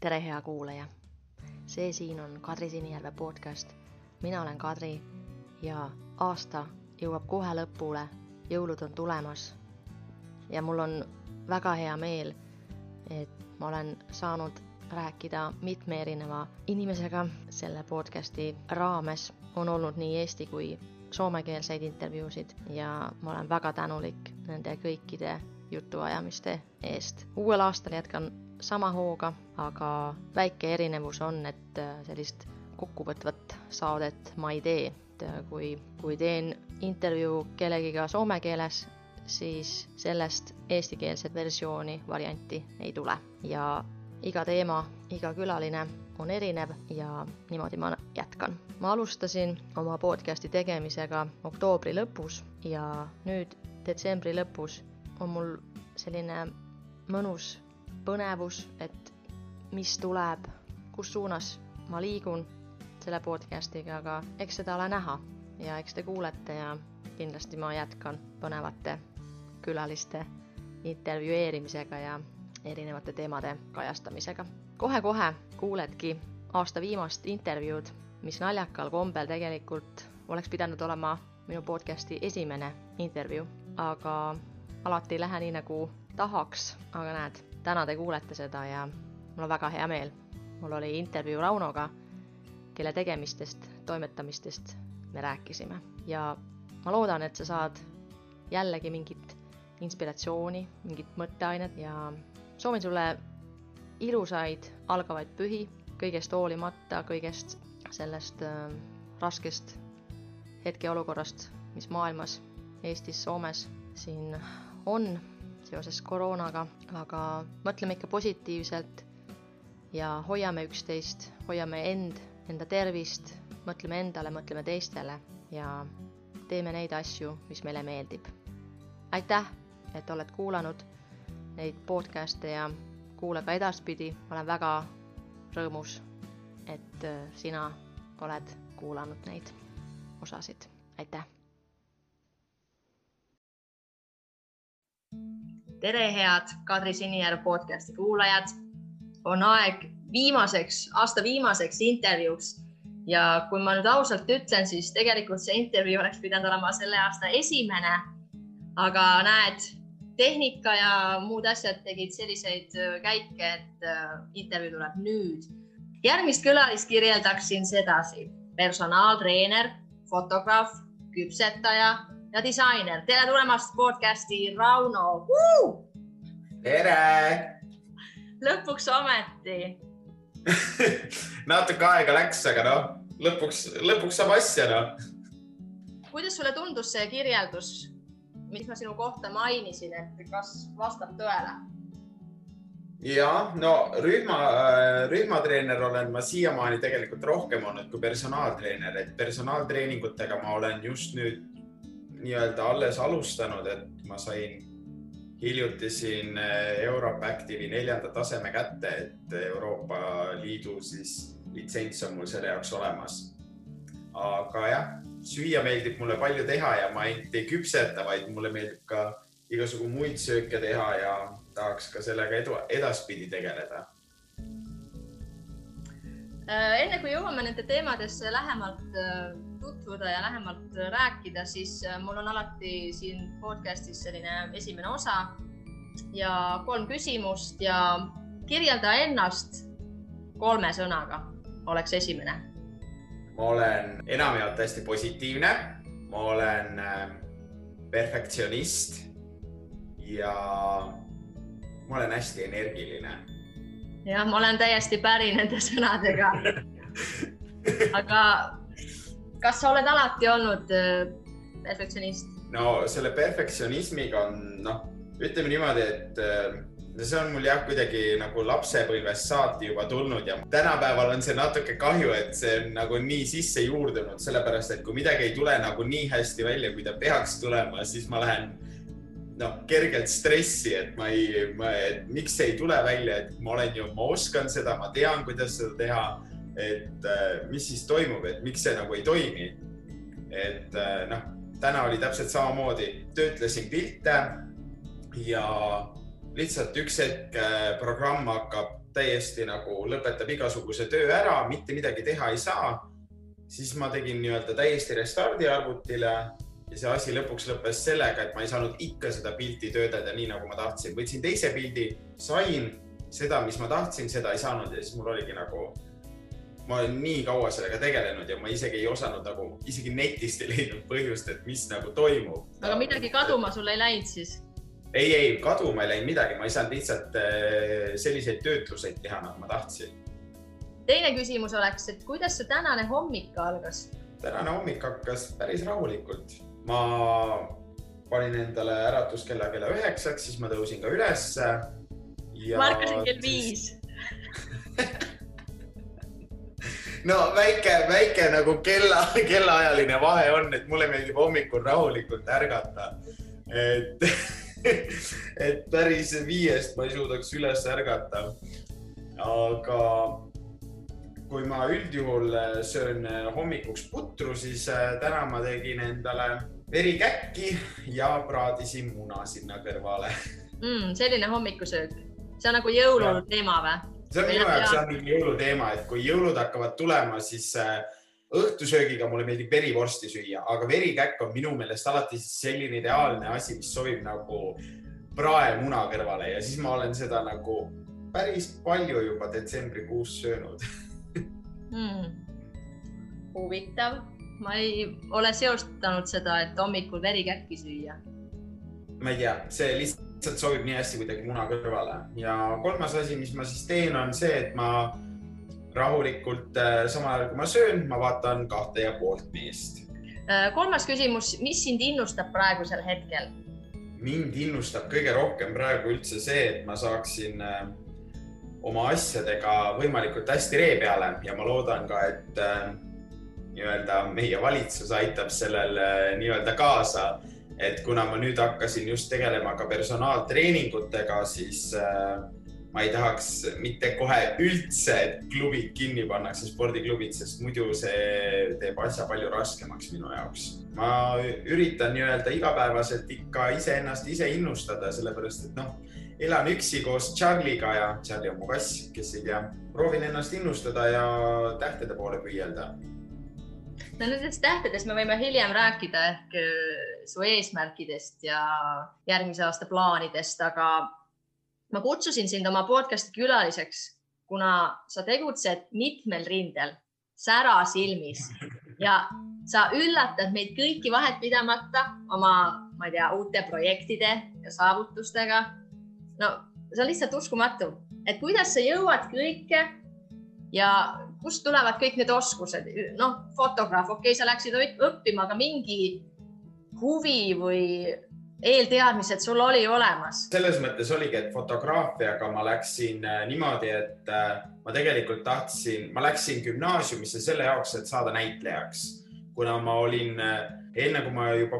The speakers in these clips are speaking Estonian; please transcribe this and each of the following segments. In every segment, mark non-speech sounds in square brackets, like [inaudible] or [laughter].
tere, hea kuulaja. see siin on Kadri Sinijärve podcast. mina olen Kadri ja aasta jõuab kohe lõpule, jõulud on tulemas. ja mul on väga hea meel, et ma olen saanud rääkida mitme erineva inimesega selle podcasti raames. on olnud nii eesti kui soomekeelseid intervjuusid ja ma olen väga tänulik nende kõikide jutuajamiste eest. uuel aastal jätkan sama hooga, aga väike erinevus on, et äh, sellist kokkuvõtvat saadet ma ei tee. et äh, kui, kui teen intervjuu kellegiga soome keeles, siis sellest eestikeelset versiooni, varianti ei tule ja iga teema, iga külaline on erinev ja niimoodi ma jätkan. ma alustasin oma podcasti tegemisega oktoobri lõpus ja nüüd detsembri lõpus on mul selline mõnus põnevus, et mis tuleb, kus suunas ma liigun selle podcast'iga, aga eks seda ole näha ja eks te kuulete ja kindlasti ma jätkan põnevate külaliste intervjueerimisega ja erinevate teemade kajastamisega kohe,. kohe-kohe kuuledki aasta viimast intervjuud, mis naljakal kombel tegelikult oleks pidanud olema minu podcast'i esimene intervjuu, aga alati ei lähe nii, nagu tahaks, aga näed, täna te kuulete seda ja mul on väga hea meel. mul oli intervjuu Raunoga, kelle tegemistest, toimetamistest me rääkisime ja ma loodan, et sa saad jällegi mingit inspiratsiooni, mingit mõtteainet ja soovin sulle ilusaid algavaid pühi, kõigest hoolimata, kõigest sellest äh, raskest hetkeolukorrast, mis maailmas, Eestis, Soomes siin on seoses koroonaga, aga mõtleme ikka positiivselt ja hoiame üksteist, hoiame end, enda tervist, mõtleme endale, mõtleme teistele ja teeme neid asju, mis meile meeldib. aitäh, et oled kuulanud neid podcast'e ja kuula ka edaspidi, ma olen väga rõõmus, et äh, sina oled kuulanud neid osasid, aitäh tere, head Kadri Sinijärv podcasti kuulajad. on aeg viimaseks, aasta viimaseks intervjuuks ja kui ma nüüd ausalt ütlen, siis tegelikult see intervjuu oleks pidanud olema selle aasta esimene. aga näed, tehnika ja muud asjad tegid selliseid äh, käike, et äh, intervjuu tuleb nüüd. järgmist külalist kirjeldaksin sedasi. personaaltreener, fotograaf, küpsetaja ja disainer. tere tulemast podcasti, Rauno. tere. lõpuks ometi [laughs] natuke aega läks, aga noh, lõpuks, lõpuks saab asja noh. kuidas sulle tundus see kirjeldus, mis ma sinu kohta mainisin, et kas vastab tõele? ja no rühma, rühmatreener olen ma siiamaani tegelikult rohkem olnud kui personaaltreener, et personaaltreeningutega ma olen just nüüd nii-öelda alles alustanud, et ma sain hiljuti siin eh, Europactivi neljanda taseme kätte, et Euroopa Liidu siis litsents on mul selle jaoks olemas. aga jah, süüa meeldib mulle palju teha ja ma ainult ei küpseta, vaid mulle meeldib ka igasugu muid sööke teha ja tahaks ka sellega edu, edaspidi tegeleda Äh, enne kui jõuame nende teemadesse lähemalt äh, tutvuda ja lähemalt rääkida, siis äh, mul on alati siin podcast'is selline esimene osa ja kolm küsimust ja kirjelda ennast kolme sõnaga, oleks esimene. ma olen enamjaolt hästi positiivne, ma olen perfektsionist ja ma olen hästi energiline jah, ma olen täiesti päri nende sõnadega. [laughs] aga kas sa oled alati olnud äh, perfektsionist? no selle perfektsionismiga on noh, ütleme niimoodi, et äh, see on mul jah, kuidagi nagu lapsepõlvest saati juba tulnud ja tänapäeval on see natuke kahju, et see on nagu nii sisse juurdunud, sellepärast et kui midagi ei tule nagu nii hästi välja, kui ta peaks tulema, siis ma lähen noh, kergelt stressi, et ma ei, et miks see ei tule välja, et ma olen ju, ma oskan seda, ma tean, kuidas seda teha. Et äh, mis siis toimub, et miks see nagu ei toimi. et äh, noh, täna oli täpselt samamoodi, töötlesin pilte ja lihtsalt üks hetk äh, programm hakkab täiesti nagu lõpetab igasuguse töö ära, mitte midagi teha ei saa, siis ma tegin nii-öelda täiesti restardi arvutile ja see asi lõpuks lõppes sellega, et ma ei saanud ikka seda pilti töödelda nii, nagu ma tahtsin. võtsin teise pildi, sain seda, mis ma tahtsin, seda ei saanud ja siis mul oligi nagu, ma olen nii kaua sellega tegelenud ja ma isegi ei osanud nagu, isegi netist ei leidnud põhjust, et mis nagu toimub. aga midagi kaduma sul ei läinud siis? ei, ei kaduma ei läinud midagi, ma ei saanud lihtsalt äh, selliseid töötluseid teha, nagu ma tahtsin. teine küsimus oleks, et kuidas su tänane hommik algas? tänane hommik hakkas päris rahulikult ma panin endale äratuskella kella üheksaks, siis ma tõusin ka ülesse ja.... ma ärkasin kell viis [laughs] no väike, väike nagu kella, kellaajaline vahe on, et mulle meeldib hommikul rahulikult ärgata. et, [laughs] et päris viiest ma ei suudaks üles ärgata. aga kui ma üldjuhul söön hommikuks putru, siis äh, täna ma tegin endale verikäkki ja praadisin muna sinna kõrvale mm,. selline hommikusöök, see on nagu jõuluteema või? See on minu jaoks jah. mingi jõuluteema, et kui jõulud hakkavad tulema, siis äh, õhtusöögiga mulle meeldib verivorsti süüa, aga verikäkk on minu meelest alati selline ideaalne asi, mis sobib nagu praemuna kõrvale ja siis ma olen seda nagu päris palju juba detsembrikuus söönud. Mm.. huvitav. Ma ei ole seostanud seda, et hommikul verikäkki süüa. ma ei tea, see lihtsalt sobib nii hästi kuidagi muna kõrvale ja kolmas asi, mis ma siis teen, on see, et ma rahulikult äh, samal ajal kui ma söön, ma vaatan kahte ja poolt meest. Äh, kolmas küsimus, mis sind innustab praegusel hetkel? mind innustab kõige rohkem praegu üldse see, et ma saaksin äh, oma asjadega võimalikult hästi ree peale ja ma loodan ka, et nii-öelda meie valitsus aitab sellele nii-öelda kaasa. Et kuna ma nüüd hakkasin just tegelema ka personaaltreeningutega, siis äh, ma ei tahaks mitte kohe üldse, et klubid kinni pannakse, spordiklubid, sest muidu see teeb asja palju raskemaks minu jaoks. ma üritan nii-öelda igapäevaselt ikka iseennast ise innustada, sellepärast et noh, elan üksi koos Charlie'ga ja Charlie on mu kass, kes ei tea, proovin ennast innustada ja tähtede poole püüelda no nendest tähtedest me võime hiljem rääkida ehk äh, su eesmärkidest ja järgmise aasta plaanidest, aga ma kutsusin sind oma podcast'i külaliseks, kuna sa tegutsed mitmel rindel, sära silmis ja sa üllatad meid kõiki vahetpidamata oma, ma ei tea, uute projektide ja saavutustega. no see on lihtsalt uskumatu, et kuidas sa jõuad kõike ja kust tulevad kõik need oskused, noh, fotograaf, okei okay,, sa läksid õppima, aga mingi huvi või eelteadmised sul oli olemas? selles mõttes oligi, et fotograafiaga ma läksin äh, niimoodi, et äh, ma tegelikult tahtsin, ma läksin gümnaasiumisse selle jaoks, et saada näitlejaks, kuna ma olin äh, enne kui ma juba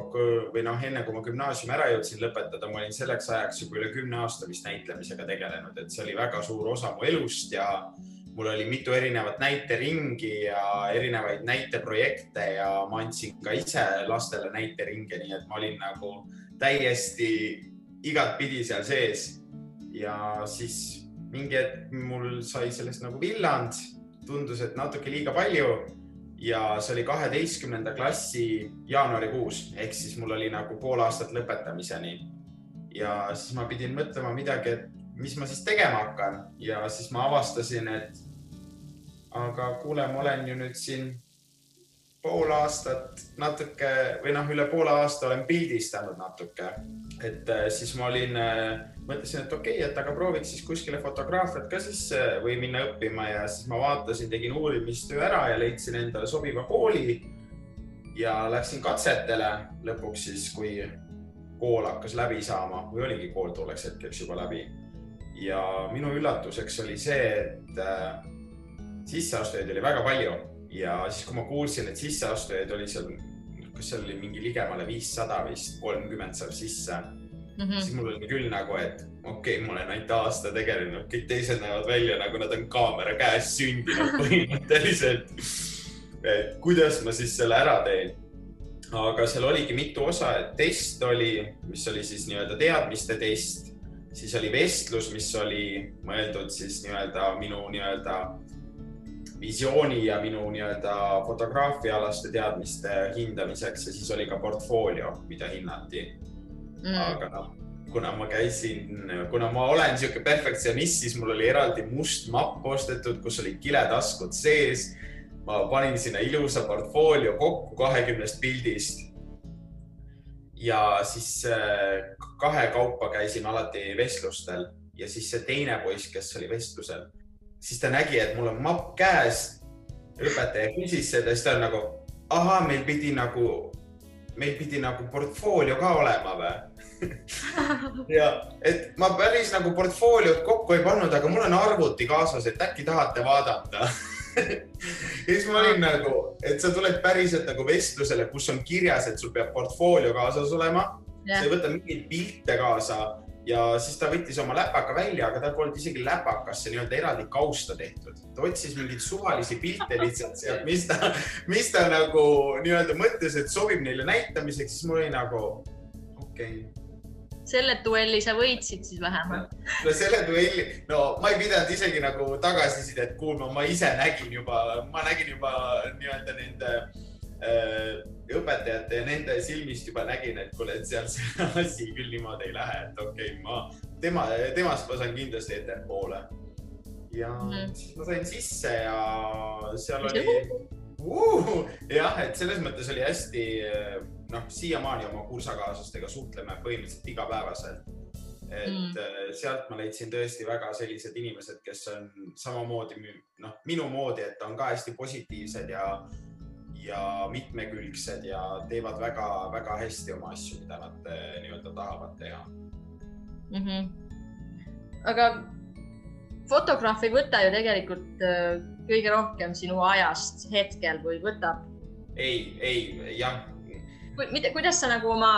või noh, enne kui ma gümnaasiumi ära jõudsin lõpetada, ma olin selleks ajaks juba üle kümne aasta vist näitlemisega tegelenud, et see oli väga suur osa mu elust ja mul oli mitu erinevat näiteringi ja erinevaid näiteprojekte ja ma andsin ka ise lastele näiteringe, nii et ma olin nagu täiesti igatpidi seal sees. ja siis mingi hetk mul sai sellest nagu villand, tundus, et natuke liiga palju ja see oli kaheteistkümnenda klassi jaanuarikuus ehk siis mul oli nagu pool aastat lõpetamiseni. ja siis ma pidin mõtlema midagi, et mis ma siis tegema hakkan ja siis ma avastasin, et aga kuule, ma olen ju nüüd siin pool aastat natuke või noh, üle poole aasta olen pildistanud natuke. et äh, siis ma olin, äh, mõtlesin, et okei okay,, et aga prooviks siis kuskile fotograafiat ka sisse või minna õppima ja siis ma vaatasin, tegin uurimistöö ära ja leidsin endale sobiva kooli. ja läksin katsetele lõpuks siis, kui kool hakkas läbi saama või oligi kool tolleks hetkeks juba läbi. ja minu üllatuseks oli see, et äh, sisseastujaid oli väga palju ja siis, kui ma kuulsin, et sisseastujaid oli seal, kas seal oli mingi ligemale viissada vist, kolmkümmend saab sisse mm, -hmm. siis mul oli küll nagu, et okei okay,, ma olen ainult aasta tegelenud, kõik teised näevad välja nagu nad on kaamera käes sündinud [laughs] põhimõtteliselt. et kuidas ma siis selle ära teen aga seal oligi mitu osa, et test oli, mis oli siis nii-öelda teadmiste test, siis oli vestlus, mis oli mõeldud siis nii-öelda minu nii-öelda visiooni ja minu nii-öelda fotograafiaalaste teadmiste hindamiseks ja siis oli ka portfoolio, mida hinnati mm.. aga noh, kuna ma käisin, kuna ma olen niisugune perfektsionist, siis mul oli eraldi must mapp ostetud, kus olid kiletaskud sees. ma panin sinna ilusa portfoolio kokku kahekümnest pildist. ja siis äh, kahekaupa käisin alati vestlustel ja siis see teine poiss, kes oli vestlusel siis ta nägi, et mul on mapp käes. õpetaja küsis seda, siis ta on nagu, ahaa, meil pidi nagu, meil pidi nagu portfoolio ka olema või? [laughs] Ja et ma päris nagu portfooliot kokku ei pannud, aga mul on arvuti kaasas, et äkki tahate vaadata. [laughs] Ja siis ma olin nagu, et sa tuled päriselt nagu vestlusele, kus on kirjas, et sul peab portfoolio kaasas olema. Yeah.. sa ei võta mingeid pilte kaasa ja siis ta võttis oma läpaka välja, aga tal polnud isegi läpakasse nii-öelda eraldi kausta tehtud. ta otsis mingeid suvalisi pilte lihtsalt sealt, mis ta, mis ta nagu nii-öelda mõtles, et sobib neile näitamiseks, siis mul oli nagu okei okay selle duelli sa võitsid siis vähemalt. no selle duelli, no ma ei pidanud isegi nagu tagasisidet kuulma, ma ise nägin juba, ma nägin juba nii-öelda nende Äh, õpetajate ja nende silmist juba nägin, et kuule, et seal see [laughs] asi küll niimoodi ei lähe, et okei okay,, ma tema, temast ma saan kindlasti ettepoole. ja mm siis ma sain sisse ja seal oli uh, jah, et selles mõttes oli hästi, noh, siiamaani oma kursakaaslastega suhtleme põhimõtteliselt igapäevaselt. et mm. sealt ma leidsin tõesti väga sellised inimesed, kes on samamoodi noh, minu moodi, et on ka hästi positiivsed ja ja mitmekülgsed ja teevad väga-väga hästi oma asju, mida nad eh, nii-öelda tahavad teha mm. -hmm. aga fotograaf ei võta ju tegelikult eh, kõige rohkem sinu ajast hetkel või võtab? ei, ei, jah. mida, kuidas sa nagu oma,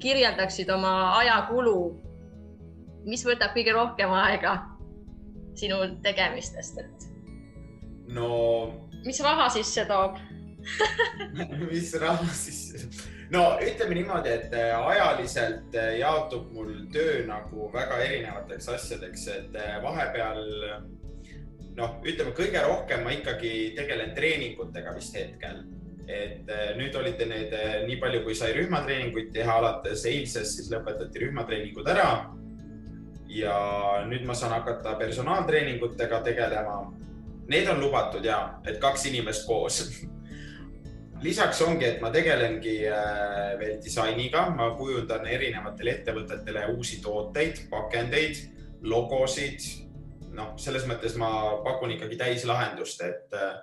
kirjeldaksid oma ajakulu, mis võtab kõige rohkem aega sinu tegemistest, et? no. mis raha sisse toob? [laughs] mis raha siis? no ütleme niimoodi, et äh, ajaliselt äh, jaotub mul töö nagu väga erinevateks asjadeks, et äh, vahepeal noh, ütleme kõige rohkem ma ikkagi tegelen treeningutega vist hetkel. et nüüd olid need nii palju, kui sai rühmatreeninguid teha, alates eilsest siis lõpetati rühmatreeningud ära. ja nüüd ma saan hakata personaaltreeningutega tegelema. Need on lubatud ja, et kaks inimest koos [laughs] lisaks ongi, et ma tegelengi äh, veel disainiga, ma kujundan erinevatele ettevõtetele uusi tooteid, pakendeid, logosid. noh, selles mõttes ma pakun ikkagi täislahendust, et äh,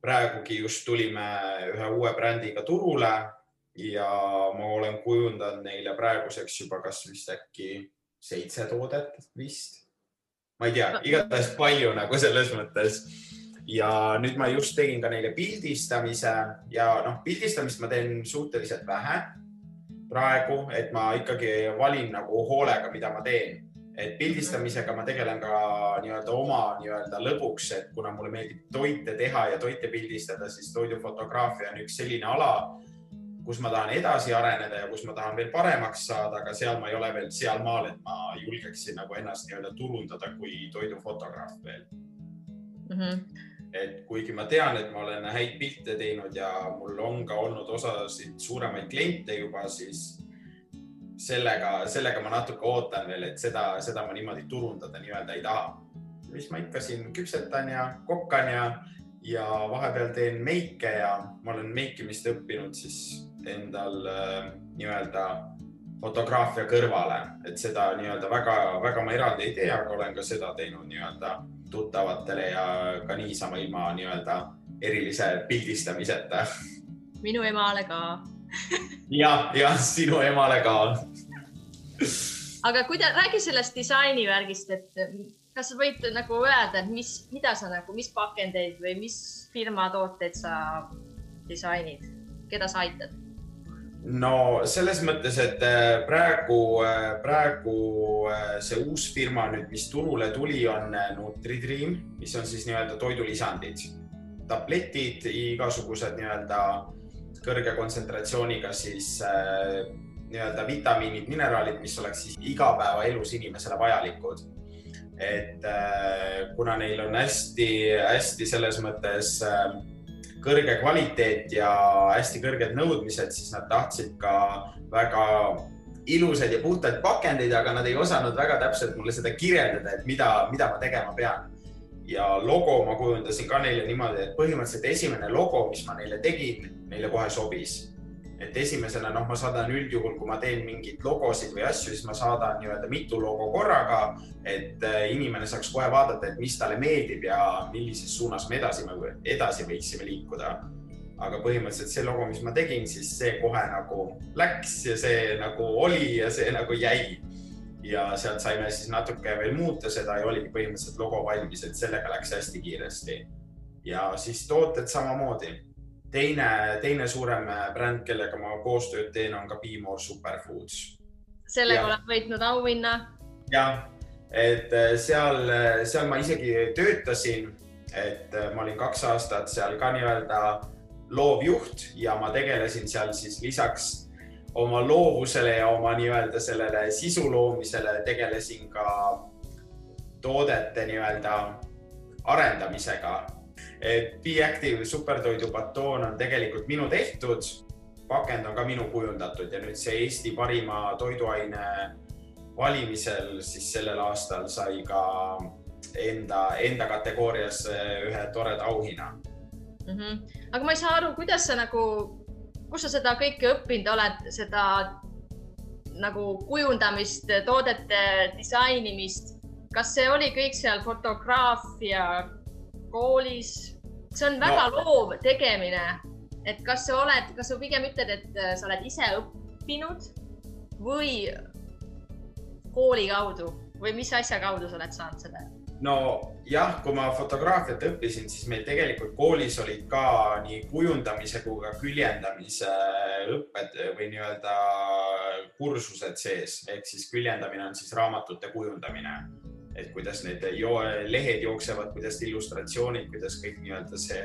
praegugi just tulime ühe uue brändiga turule ja ma olen kujundanud neile praeguseks juba kas vist äkki seitse toodet vist. ma ei tea, igatahes palju nagu selles mõttes ja nüüd ma just tegin ka neile pildistamise ja noh, pildistamist ma teen suhteliselt vähe praegu, et ma ikkagi valin nagu hoolega, mida ma teen. et pildistamisega ma tegelen ka nii-öelda oma nii-öelda lõbuks, et kuna mulle meeldib toite teha ja toite pildistada, siis toidufotograafia on üks selline ala, kus ma tahan edasi areneda ja kus ma tahan veel paremaks saada, aga seal ma ei ole veel sealmaal, et ma julgeksin nagu ennast nii-öelda turundada kui toidufotograaf veel mm. -hmm et kuigi ma tean, et ma olen häid pilte teinud ja mul on ka olnud osasid suuremaid kliente juba, siis sellega, sellega ma natuke ootan veel, et seda, seda ma niimoodi turundada nii-öelda ei taha. mis ma ikka siin küpsetan ja kokkan ja, ja vahepeal teen meike ja ma olen meikimist õppinud siis endal äh, nii-öelda fotograafia kõrvale, et seda nii-öelda väga-väga ma eraldi ei tee, aga olen ka seda teinud nii-öelda tuttavatele ja ka niisama ilma nii-öelda erilise pildistamiseta. minu emale ka ja, ja sinu emale ka. aga kuida-, räägi sellest disainivärgist, et kas sa võid nagu öelda, et mis, mida sa nagu, mis pakendeid või mis firma tooteid sa disainid, keda sa aitad? No selles mõttes, et äh, praegu, äh, praegu äh, see uus firma nüüd, mis turule tuli, on NutriDream, mis on siis nii-öelda toidulisandid, tabletid, igasugused nii-öelda kõrge kontsentratsiooniga siis nii-öelda vitamiinid, mineraalid, mis oleks siis igapäevaelus inimesele vajalikud. et kuna neil on hästi-hästi selles mõttes äh, kõrge kvaliteet ja hästi kõrged nõudmised, siis nad tahtsid ka väga ilusaid ja puhtaid pakendeid, aga nad ei osanud väga täpselt mulle seda kirjeldada, et mida, mida ma tegema pean ja logo ma kujundasin ka neile niimoodi, et põhimõtteliselt esimene logo, mis ma neile tegin, neile kohe sobis. Et esimesena, noh, ma saadan üldjuhul, kui ma teen mingeid logosid või asju, siis ma saadan nii-öelda mitu logo korraga, et äh, inimene saaks kohe vaadata, et mis talle meeldib ja millises suunas me edasi, edasi võiksime liikuda. aga põhimõtteliselt see logo, mis ma tegin, siis see kohe nagu läks ja see nagu oli ja see nagu jäi ja sealt saime siis natuke veel muuta seda ja oligi põhimõtteliselt logo valmis, et sellega läks hästi kiiresti. ja siis tooted samamoodi. Teine, teine suurem bränd, kellega ma koostööd teen, on ka Be More Superfoods. sellega oled võitnud auhinna. jah, et äh, seal, äh, seal ma isegi töötasin, et äh, ma olin kaks aastat seal ka nii-öelda loovjuht ja ma tegelesin seal siis lisaks oma loovusele ja oma nii-öelda sellele sisu loomisele tegelesin ka toodete nii-öelda arendamisega. Et Be Active supertoidu batoon on tegelikult minu tehtud, pakend on ka minu kujundatud ja nüüd see Eesti parima toiduaine valimisel siis sellel aastal sai ka enda, enda kategoorias ühe toreda auhinna mm. -hmm. aga ma ei saa aru, kuidas sa nagu kus sa seda kõike õppinud oled, seda nagu kujundamist, toodete disainimist, kas see oli kõik seal fotograafia koolis? see on väga no. loov tegemine, et kas sa oled, kas sa pigem ütled, et sa oled ise õppinud või kooli kaudu või mis asja kaudu sa oled saanud seda? nojah, kui ma fotograafiat õppisin, siis meil tegelikult koolis olid ka nii kujundamise kui ka küljendamise õpped või nii-öelda kursused sees, ehk siis küljendamine on siis raamatute kujundamine, et kuidas need jo lehed jooksevad, kuidas illustratsioonid, kuidas kõik nii-öelda see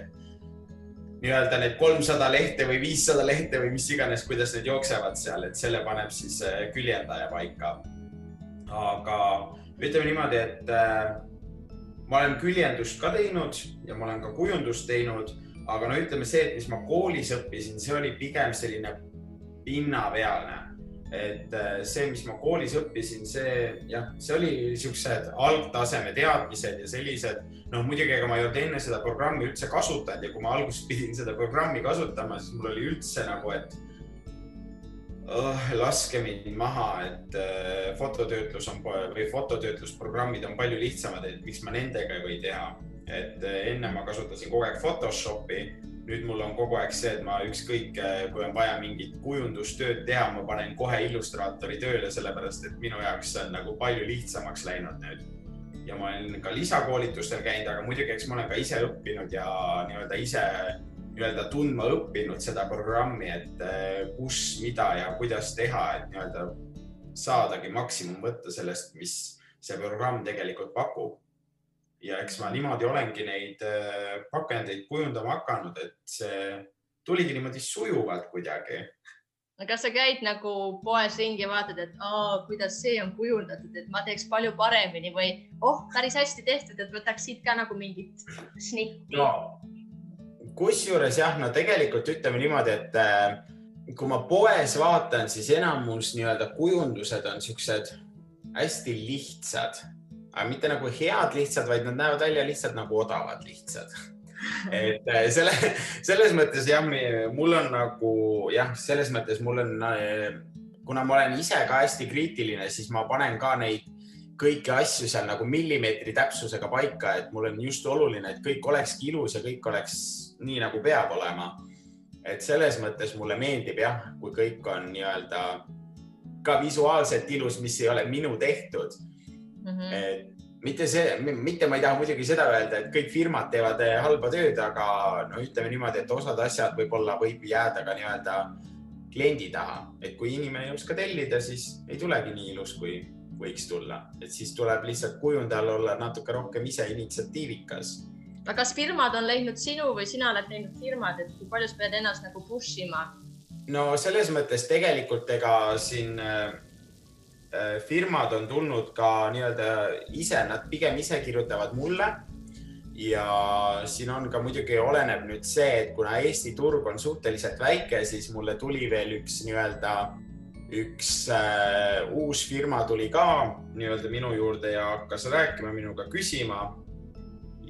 nii-öelda need kolmsada lehte või viissada lehte või mis iganes, kuidas need jooksevad seal, et selle paneb siis äh, küljendaja paika. aga ütleme niimoodi, et äh, ma olen küljendust ka teinud ja ma olen ka kujundust teinud, aga no ütleme see, et mis ma koolis õppisin, see oli pigem selline pinnapealne. Et äh, see, mis ma koolis õppisin, see jah, see oli siuksed algtaseme teadmised ja sellised, noh muidugi, ega ma ei olnud enne seda programmi üldse kasutanud ja kui ma alguses pidin seda programmi kasutama, siis mul oli üldse nagu, et oh, laske mind maha, et äh, fototöötlus on või fototöötlusprogrammid on palju lihtsamad, et miks ma nendega ei või teha. et äh, enne ma kasutasin kogu aeg Photoshopi, nüüd mul on kogu aeg see, et ma ükskõik, äh, kui on vaja mingit kujundustööd teha, ma panen kohe Illustraatori tööle, sellepärast et minu jaoks see on nagu palju lihtsamaks läinud nüüd ja ma olen ka lisakoolitustel käinud, aga muidugi, eks ma olen ka ise õppinud ja nii-öelda ise nii-öelda tundma õppinud seda programmi, et äh, kus, mida ja kuidas teha, et nii-öelda saadagi maksimum võtta sellest, mis see programm tegelikult pakub. Ja eks ma niimoodi olengi neid äh, pakendeid kujundama hakanud, et see tuligi niimoodi sujuvalt kuidagi. kas sa käid nagu poes ringi vaatad, et aa, kuidas see on kujundatud, et ma teeks palju paremini või oh, päris hästi tehtud, et võtaks siit ka nagu mingit snitti no.? kusjuures jah, no tegelikult ütleme niimoodi, et äh, kui ma poes vaatan, siis enamus nii-öelda kujundused on siuksed hästi lihtsad, aga mitte nagu head lihtsad, vaid nad näevad välja lihtsalt nagu odavad lihtsad [laughs] et äh, selle, selles mõttes jah, mul on nagu jah, selles mõttes mul on, äh, kuna ma olen ise ka hästi kriitiline, siis ma panen ka neid kõiki asju seal nagu millimeetri täpsusega paika, et mul on just oluline, et kõik olekski ilus ja kõik oleks nii, nagu peab olema. et selles mõttes mulle meeldib jah, kui kõik on nii-öelda ka visuaalselt ilus, mis ei ole minu tehtud mm. -hmm. et mitte see, mitte ma ei taha muidugi seda öelda, et kõik firmad teevad eh, halba tööd, aga no ütleme niimoodi, et osad asjad võib-olla võib jääda ka nii-öelda kliendi taha, et kui inimene ei oska tellida, siis ei tulegi nii ilus, kui võiks tulla, et siis tuleb lihtsalt kujundajal olla natuke rohkem ise initsiatiivikas. aga kas firmad on leidnud sinu või sina oled leidnud firmad, et kui palju sa pead ennast nagu push ima, no selles mõttes tegelikult ega siin äh, firmad on tulnud ka nii-öelda ise, nad pigem ise kirjutavad mulle. ja siin on ka muidugi oleneb nüüd see, et kuna Eesti turg on suhteliselt väike, siis mulle tuli veel üks nii-öelda üks äh, uus firma tuli ka nii-öelda minu juurde ja hakkas rääkima minuga, küsima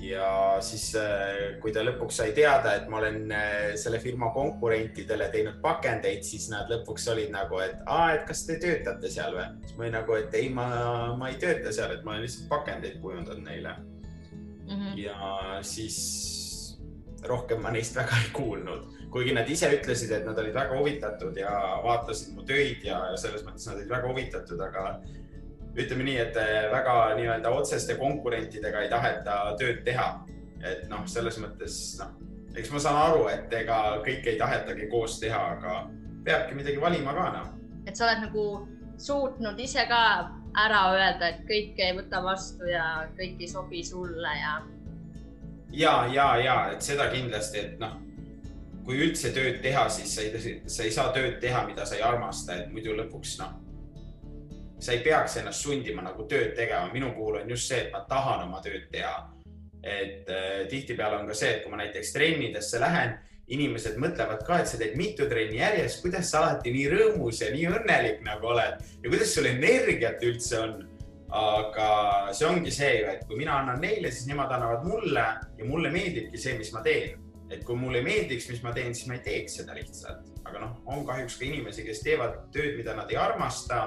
ja siis, äh, kui ta lõpuks sai teada, et ma olen äh, selle firma konkurentidele teinud pakendeid, siis nad lõpuks olid nagu, et aa, et kas te töötate seal või? siis ma olin nagu, et ei, ma, ma ei tööta seal, et ma olen lihtsalt pakendeid kujundanud neile mm. -hmm. ja siis rohkem ma neist väga [laughs] ei kuulnud, kuigi nad ise ütlesid, et nad olid väga huvitatud ja vaatasid mu töid ja, ja selles mõttes nad olid väga huvitatud, aga ütleme nii, et eh, väga nii-öelda otseste konkurentidega ei taheta tööd teha. et noh, selles mõttes noh, eks ma saan aru, et ega kõike ei tahetagi koos teha, aga peabki midagi valima ka noh. et sa oled nagu suutnud ise ka ära öelda, et kõike ei võta vastu ja kõik ei sobi sulle ja. ja, ja, ja et seda kindlasti, et noh, kui üldse tööd teha, siis sa ei, sa ei saa tööd teha, mida sa ei armasta, et muidu lõpuks noh sa ei peaks ennast sundima nagu tööd tegema, minu puhul on just see, et ma tahan oma tööd teha. et äh, tihtipeale on ka see, et kui ma näiteks trennidesse lähen, inimesed mõtlevad ka, et sa teed mitu trenni järjest, kuidas sa alati nii rõõmus ja nii õnnelik nagu oled ja kuidas sul energiat üldse on. aga see ongi see ju, et kui mina annan neile, siis nemad annavad mulle ja mulle meeldibki see, mis ma teen. Et kui mulle meeldiks, mis ma teen, siis ma ei teeks seda lihtsalt, aga noh, on kahjuks ka inimesi, kes teevad tööd, mida nad ei armasta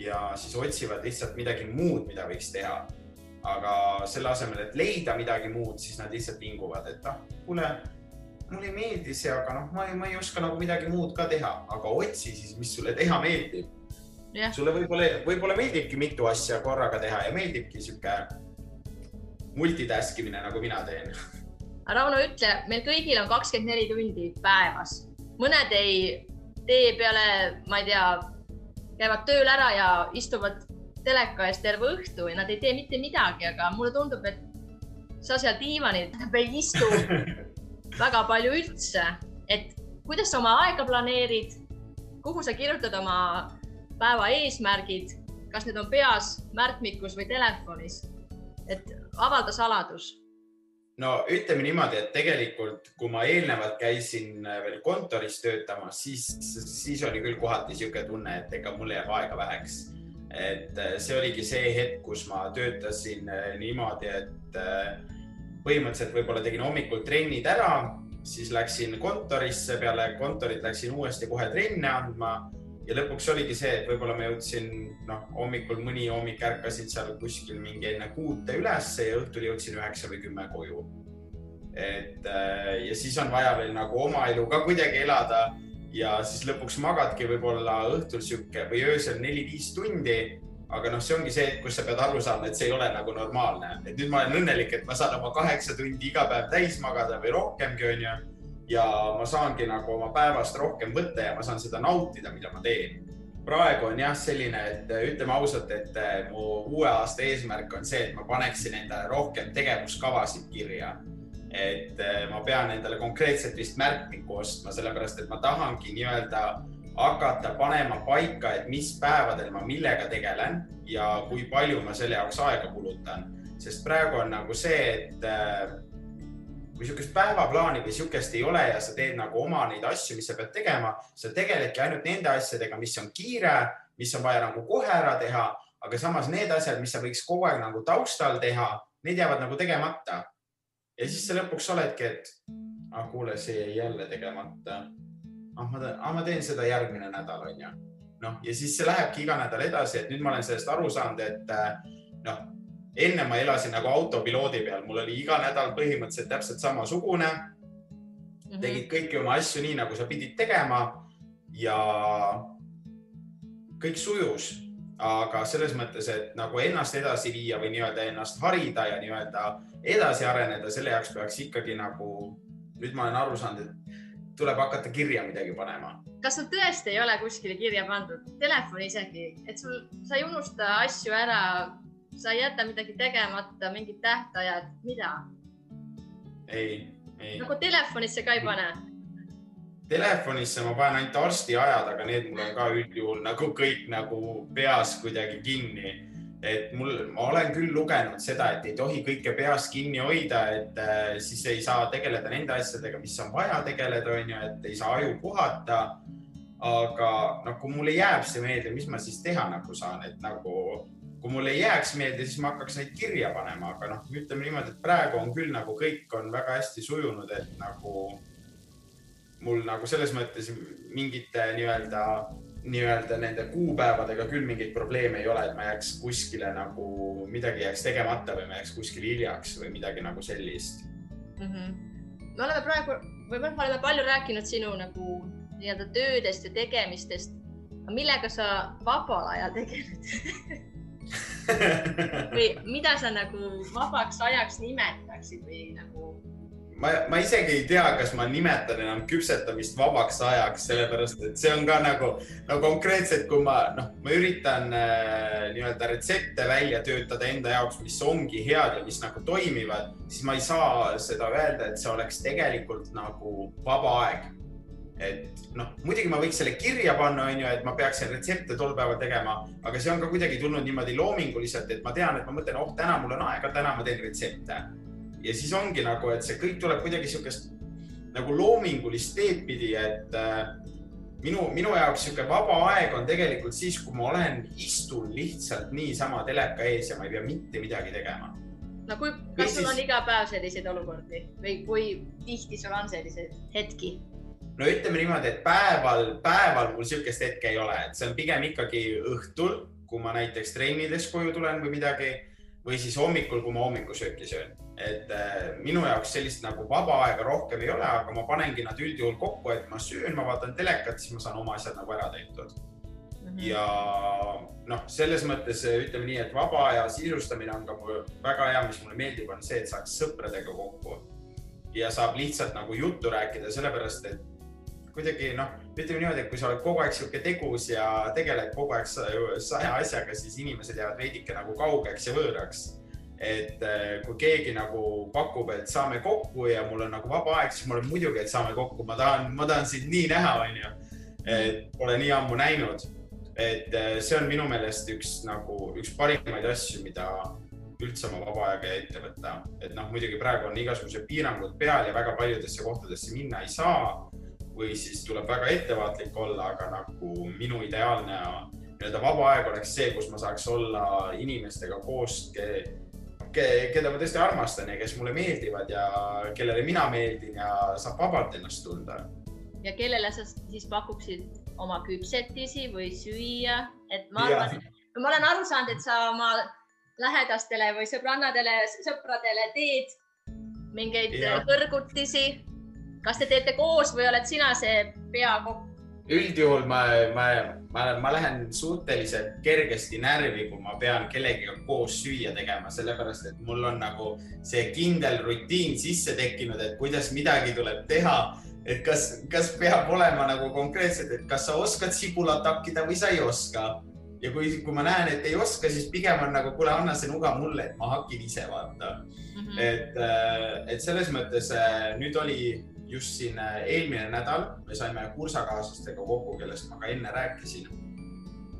ja siis otsivad lihtsalt midagi muud, mida võiks teha. aga selle asemel, et leida midagi muud, siis nad lihtsalt vinguvad, et ah, kuule, mulle ei meeldi see, aga noh, ma ei, ma ei oska nagu midagi muud ka teha, aga otsi siis, mis sulle teha meeldib sulle võib-olla, võib-olla meeldibki mitu asja korraga teha ja meeldibki sihuke multitask imine, nagu mina teen. Rauno, ütle, meil kõigil on kakskümmend neli tundi päevas, mõned ei tee peale, ma ei tea käivad tööl ära ja istuvad teleka ees terve õhtu ja nad ei tee mitte midagi, aga mulle tundub, et sa seal diivanil ei istu [laughs] väga palju üldse, et kuidas sa oma aega planeerid, kuhu sa kirjutad oma päeva eesmärgid, kas need on peas, märkmikus või telefonis? et avalda saladus no ütleme niimoodi, et tegelikult, kui ma eelnevalt käisin äh, veel kontoris töötamas, siis, siis oli küll kohati niisugune tunne, et ega mul jääb aega väheks. et äh, see oligi see hetk, kus ma töötasin äh, niimoodi, et põhimõtteliselt võib-olla tegin hommikul trennid ära, siis läksin kontorisse, peale kontorit läksin uuesti kohe trenne andma ja lõpuks oligi see, et võib-olla ma jõudsin, noh, hommikul mõni hommik ärkasin seal kuskil mingi enne kuute ülesse ja õhtul jõudsin üheksa või kümme koju. et äh, ja siis on vaja veel nagu oma elu ka kuidagi elada ja siis lõpuks magadki võib-olla õhtul sihuke või öösel neli-viis tundi. aga noh, see ongi see, kus sa pead aru saama, et see ei ole nagu normaalne, et nüüd ma olen õnnelik, et ma saan oma kaheksa tundi iga päev täis magada või rohkemgi, onju ja ma saangi nagu oma päevast rohkem võtta ja ma saan seda nautida, mida ma teen. praegu on jah selline, et ütleme ausalt, et eh, mu uue aasta eesmärk on see, et ma paneksin endale rohkem tegevuskavasid kirja. et eh, ma pean endale konkreetselt vist märkmikku ostma, sellepärast et ma tahangi nii-öelda hakata panema paika, et mis päevadel ma millega tegelen ja kui palju ma selle jaoks aega kulutan, sest praegu on nagu see, et eh, kui niisugust päevaplaani või niisugust ei ole ja sa teed nagu oma neid asju, mis sa pead tegema, sa tegeledki ainult nende asjadega, mis on kiire, mis on vaja nagu kohe ära teha, aga samas need asjad, mis sa võiks kogu aeg nagu taustal teha, need jäävad nagu tegemata. ja siis sa lõpuks oledki, et ah kuule, see jäi jälle tegemata. ah, ma teen, ah, ma teen seda järgmine nädal, onju. noh, ja siis see lähebki iga nädal edasi, et nüüd ma olen sellest aru saanud, et noh enne ma elasin nagu autopiloodi peal, mul oli iga nädal põhimõtteliselt täpselt samasugune mm. -hmm. tegid kõiki oma asju nii, nagu sa pidid tegema ja kõik sujus, aga selles mõttes, et nagu ennast edasi viia või nii-öelda ennast harida ja nii-öelda edasi areneda, selle jaoks peaks ikkagi nagu, nüüd ma olen aru saanud, et tuleb hakata kirja midagi panema. kas sul tõesti ei ole kuskile kirja pandud, telefoni isegi, et sul, sa ei unusta asju ära sa ei jäta midagi tegemata, mingid tähtajad, mida? ei, ei. nagu telefonisse ka ei pane? Telefonisse ma panen ainult arstiajad, aga need mul on ka üldjuhul nagu kõik nagu peas kuidagi kinni. et mul, ma olen küll lugenud seda, et ei tohi kõike peas kinni hoida, et äh, siis ei saa tegeleda nende asjadega, mis on vaja tegeleda, onju, et ei saa aju puhata. aga noh, kui mulle jääb see meelde, mis ma siis teha nagu saan, et nagu kui mulle jääks meelde, siis ma hakkaks neid kirja panema, aga noh, ütleme niimoodi, et praegu on küll nagu kõik on väga hästi sujunud, et nagu mul nagu selles mõttes mingite nii-öelda, nii-öelda nende kuupäevadega küll mingeid probleeme ei ole, et ma jääks kuskile nagu midagi jääks tegemata või ma jääks kuskile hiljaks või midagi nagu sellist mm. -hmm. me oleme praegu või me oleme palju rääkinud sinu nagu nii-öelda töödest ja tegemistest. millega sa vabal ajal tegeled [laughs] [laughs] või mida sa nagu vabaks ajaks nimetaksid või nagu? ma, ma isegi ei tea, kas ma nimetan enam küpsetamist vabaks ajaks, sellepärast et see on ka nagu, no konkreetselt, kui ma noh, ma üritan äh, nii-öelda retsepte välja töötada enda jaoks, mis ongi head ja mis nagu toimivad, siis ma ei saa seda öelda, et see oleks tegelikult nagu vaba aeg et noh, muidugi ma võiks selle kirja panna, onju, et ma peaksin retsepte tol päeval tegema, aga see on ka kuidagi tulnud niimoodi loominguliselt, et ma tean, et ma mõtlen, oh, täna mul on aega, täna ma teen retsepte. ja siis ongi nagu, et see kõik tuleb kuidagi siukest nagu loomingulist teed pidi, et äh, minu, minu jaoks sihuke vaba aeg on tegelikult siis, kui ma olen, istun lihtsalt niisama teleka ees ja ma ei pea mitte midagi tegema no kui, kas sul on iga päev selliseid olukordi või kui tihti sul on selliseid hetki? No ütleme niimoodi, et päeval, päeval mul sihukest hetke ei ole, et see on pigem ikkagi õhtul, kui ma näiteks treenidest koju tulen või midagi või siis hommikul, kui ma hommikusööki söön. et äh, minu jaoks sellist nagu vaba aega rohkem ei ole, aga ma panengi nad üldjuhul kokku, et ma söön, ma vaatan telekat, siis ma saan oma asjad nagu ära tehtud mm. -hmm. ja noh, selles mõttes ütleme nii, et vaba aja sisustamine on ka mul väga hea, mis mulle meeldib, on see, et saaks sõpradega kokku ja saab lihtsalt nagu juttu rääkida, sellepärast et kuidagi noh, ütleme niimoodi, et kui sa oled kogu aeg sihuke tegus ja tegeled kogu aeg saja asjaga, siis inimesed jäävad veidike nagu kaugeks ja võõraks. et eh, kui keegi nagu pakub, et saame kokku ja mul on nagu vaba aeg, siis ma olen muidugi, et saame kokku, ma tahan, ma tahan sind nii näha, onju. et pole nii ammu näinud. et eh, see on minu meelest üks nagu üks parimaid asju, mida üldse oma vaba aega ette võtta, et noh, muidugi praegu on igasugused piirangud peal ja väga paljudesse kohtadesse minna ei saa või siis tuleb väga ettevaatlik olla, aga nagu minu ideaalne nii-öelda vaba aeg oleks see, kus ma saaks olla inimestega koos ke,, ke, keda ma tõesti armastan ja kes mulle meeldivad ja kellele mina meeldin ja saab vabalt ennast tunda. ja kellele sa siis pakuksid oma küpsetisi või süüa, et ma arvan, ma olen aru saanud, et sa oma lähedastele või sõbrannadele, sõpradele teed mingeid kõrgutisi kas te teete koos või oled sina see peakokk? üldjuhul ma, ma, ma, ma lähen suhteliselt kergesti närvi, kui ma pean kellegiga koos süüa tegema, sellepärast et mul on nagu see kindel rutiin sisse tekkinud, et kuidas midagi tuleb teha. et kas, kas peab olema nagu konkreetselt, et kas sa oskad sibulat hakkida või sa ei oska ja kui, kui ma näen, et ei oska, siis pigem on nagu, kuule, anna see nuga mulle, et ma hakin ise vaata mm. -hmm. et, äh, et selles mõttes äh, nüüd oli just siin äh, eelmine nädal me saime kursakaaslastega kokku, kellest ma ka enne rääkisin.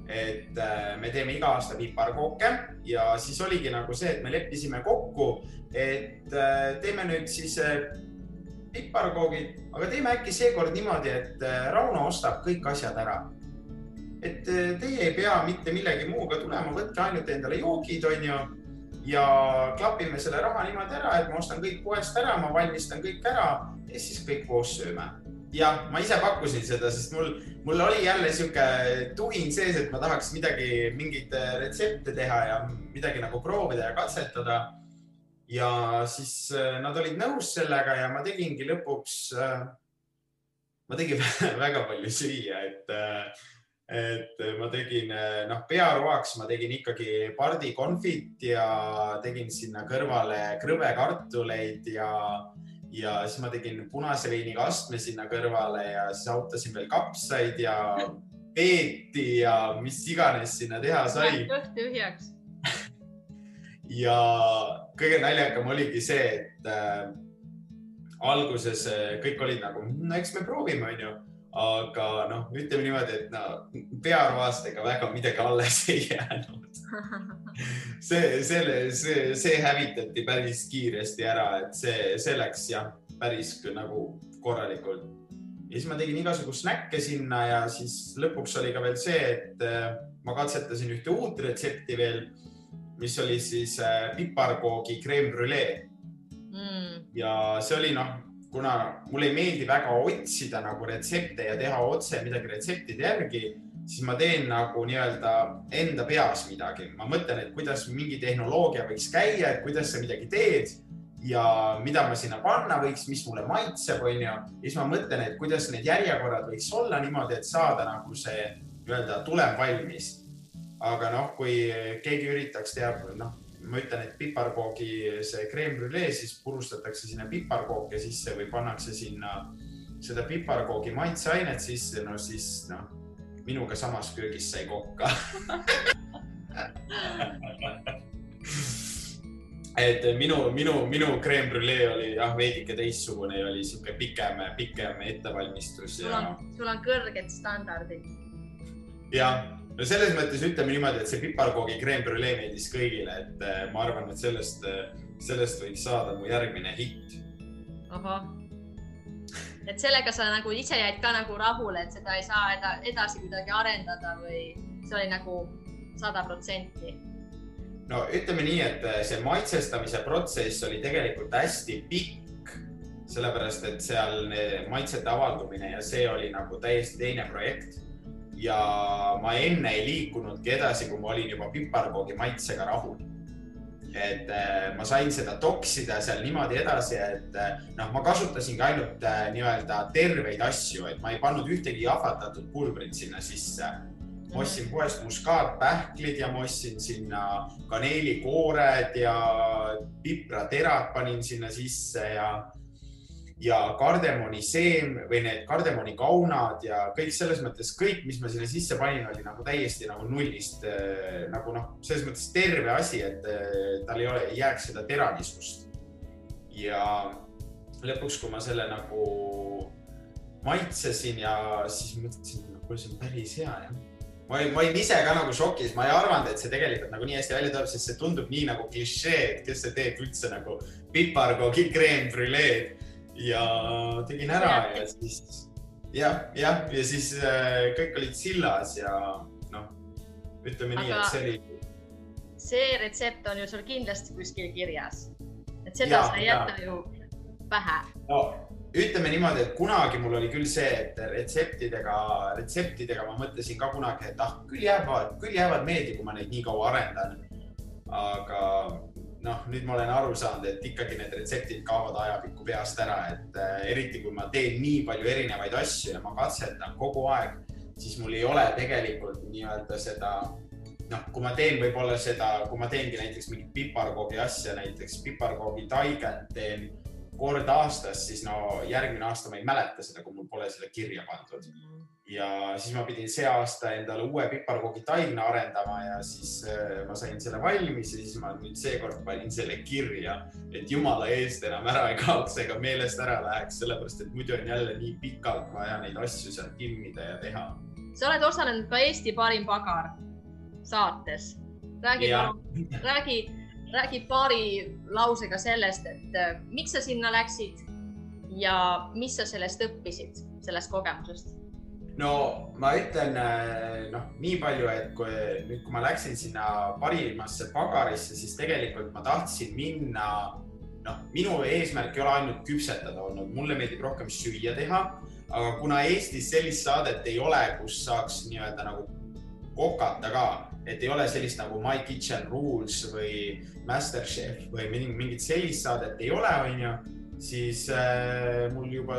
et äh, me teeme iga aasta piparkooke ja siis oligi nagu see, et me leppisime kokku, et äh, teeme nüüd siis piparkoogid, aga teeme äkki seekord niimoodi, et Rauno ostab kõik asjad ära. et teie ei pea mitte millegi muuga tulema, võtke ainult endale joogid, onju ja klapime selle raha niimoodi ära, et ma ostan kõik poest ära, ma valmistan kõik ära ja siis kõik koos sööme. jah, ma ise pakkusin seda, sest mul, mul oli jälle sihuke tuhin sees, et ma tahaks midagi, mingeid retsepte teha ja midagi nagu proovida ja katsetada. ja siis äh, nad olid nõus sellega ja ma tegingi lõpuks, äh, ma tegin [laughs] väga palju süüa, et äh, et ma tegin noh, pearoaks ma tegin ikkagi pardikonfit ja tegin sinna kõrvale krõbekartuleid ja, ja siis ma tegin punase veiniga astme sinna kõrvale ja siis autasin veel kapsaid ja peeti ja mis iganes sinna teha sai. kõht tühjaks [laughs] ja kõige naljakam oligi see, et äh, alguses äh, kõik olid nagu, no eks me proovime, onju aga noh, ütleme niimoodi, et no pearvastega väga midagi alles [laughs] ei jäänud. see, selle, see, see hävitati päris kiiresti ära, et see, see läks jah, päris nagu korralikult. ja siis ma tegin igasugu snäkke sinna ja siis lõpuks oli ka veel see, et äh, ma katsetasin ühte uut retsepti veel, mis oli siis äh, piparkoogi creme brulee mm.. ja see oli noh kuna mulle ei meeldi väga otsida nagu retsepte ja teha otse midagi retseptide järgi, siis ma teen nagu nii-öelda enda peas midagi. ma mõtlen, et kuidas mingi tehnoloogia võiks käia, et kuidas sa midagi teed ja mida ma sinna panna võiks, mis mulle maitseb, onju. ja siis ma mõtlen, et kuidas need järjekorrad võiks olla niimoodi, et saada nagu see nii-öelda tulem valmis. aga noh, kui keegi üritaks teha, noh, ma ütlen, et piparkoogi see creme brulee, siis purustatakse sinna piparkooke sisse või pannakse sinna seda piparkoogi maitseainet sisse, no siis noh, minuga samas köögis sai kokka [laughs] et minu, minu, minu creme brulee oli jah, veidike teistsugune ja oli sihuke pikem, pikem ettevalmistus. sul on, sul on kõrged standardid. jah no selles mõttes ütleme niimoodi, et see piparkoogi creme brulee meeldis kõigile, et äh, ma arvan, et sellest, äh, sellest võiks saada mu järgmine hitt. ahah, et sellega sa nagu ise jäid ka nagu rahule, et seda ei saa eda, edasi kuidagi arendada või see oli nagu sada protsenti? no ütleme nii, et äh, see maitsestamise protsess oli tegelikult hästi pikk, sellepärast et seal maitsete avaldumine ja see oli nagu täiesti teine projekt ja ma enne ei liikunudki edasi, kui ma olin juba piparkoogi maitsega rahul. et äh, ma sain seda toksida seal niimoodi edasi, et äh, noh, ma kasutasingi ainult äh, nii-öelda terveid asju, et ma ei pannud ühtegi jahvatatud pulbrit sinna sisse ma ostsin poest muskaatpähklid ja ma ostsin sinna kaneelikoored ja pipraterad panin sinna sisse ja ja kardemoni seem või need kardemoni kaunad ja kõik selles mõttes kõik, mis ma sinna sisse panin, oli nagu täiesti nagu nullist äh, nagu noh, selles mõttes terve asi, et äh, tal ei ole, ei jääks seda teralisust. ja lõpuks, kui ma selle nagu maitsesin ja siis mõtlesin, et kuule, see on päris hea jah ma olin, ma olin ise ka nagu šokis, ma ei arvanud, et see tegelikult nagu nii hästi välja tuleb, sest see tundub nii nagu klišee, et kes see teeb üldse nagu piparkoogi creme bruleed ja tegin ära ja, ja siis jah, jah, ja siis äh, kõik olid sillas ja noh, ütleme Aga... nii, et see oli. see retsept on ju sul kindlasti kuskil kirjas, et seda ja, sa ei jäta ju pähe. no ütleme niimoodi, et kunagi mul oli küll see, et retseptidega, retseptidega ma mõtlesin ka kunagi, et ah, küll jäävad, küll jäävad meelde, kui ma neid nii kaua arendan. aga noh, nüüd ma olen aru saanud, et ikkagi need retseptid kaovad ajapikku peast ära, et äh, eriti kui ma teen nii palju erinevaid asju ja ma katsetan kogu aeg, siis mul ei ole tegelikult nii-öelda seda noh, kui ma teen võib-olla seda, kui ma teengi näiteks mingit piparkoogi asja, näiteks piparkoogi taiget teen kord aastas, siis no järgmine aasta ma ei mäleta seda, kui mul pole seda kirja pandud ja siis ma pidin see aasta endale uue piparkoogi taimna arendama ja siis äh, ma sain selle valmis ja siis ma nüüd seekord panin selle kirja, et jumala eest enam ära ei kaoks ega meelest ära läheks, sellepärast et muidu on jälle nii pikalt vaja neid asju seal timmida ja teha. sa oled osalenud ka Eesti parim pagar saates. räägi, räägi, räägi paari lausega sellest, et äh, miks sa sinna läksid ja mis sa sellest õppisid, sellest kogemusest no ma ütlen äh, noh, nii palju, et kui nüüd, kui ma läksin sinna parimasse pagarisse, siis tegelikult ma tahtsin minna, noh, minu eesmärk ei ole ainult küpsetada olnud, mulle meeldib rohkem süüa teha, aga kuna Eestis sellist saadet ei ole, kus saaks nii-öelda nagu kokata ka, et ei ole sellist nagu My Kitchen Rules või Masterchef või mingit sellist saadet ei ole, onju siis äh, mul juba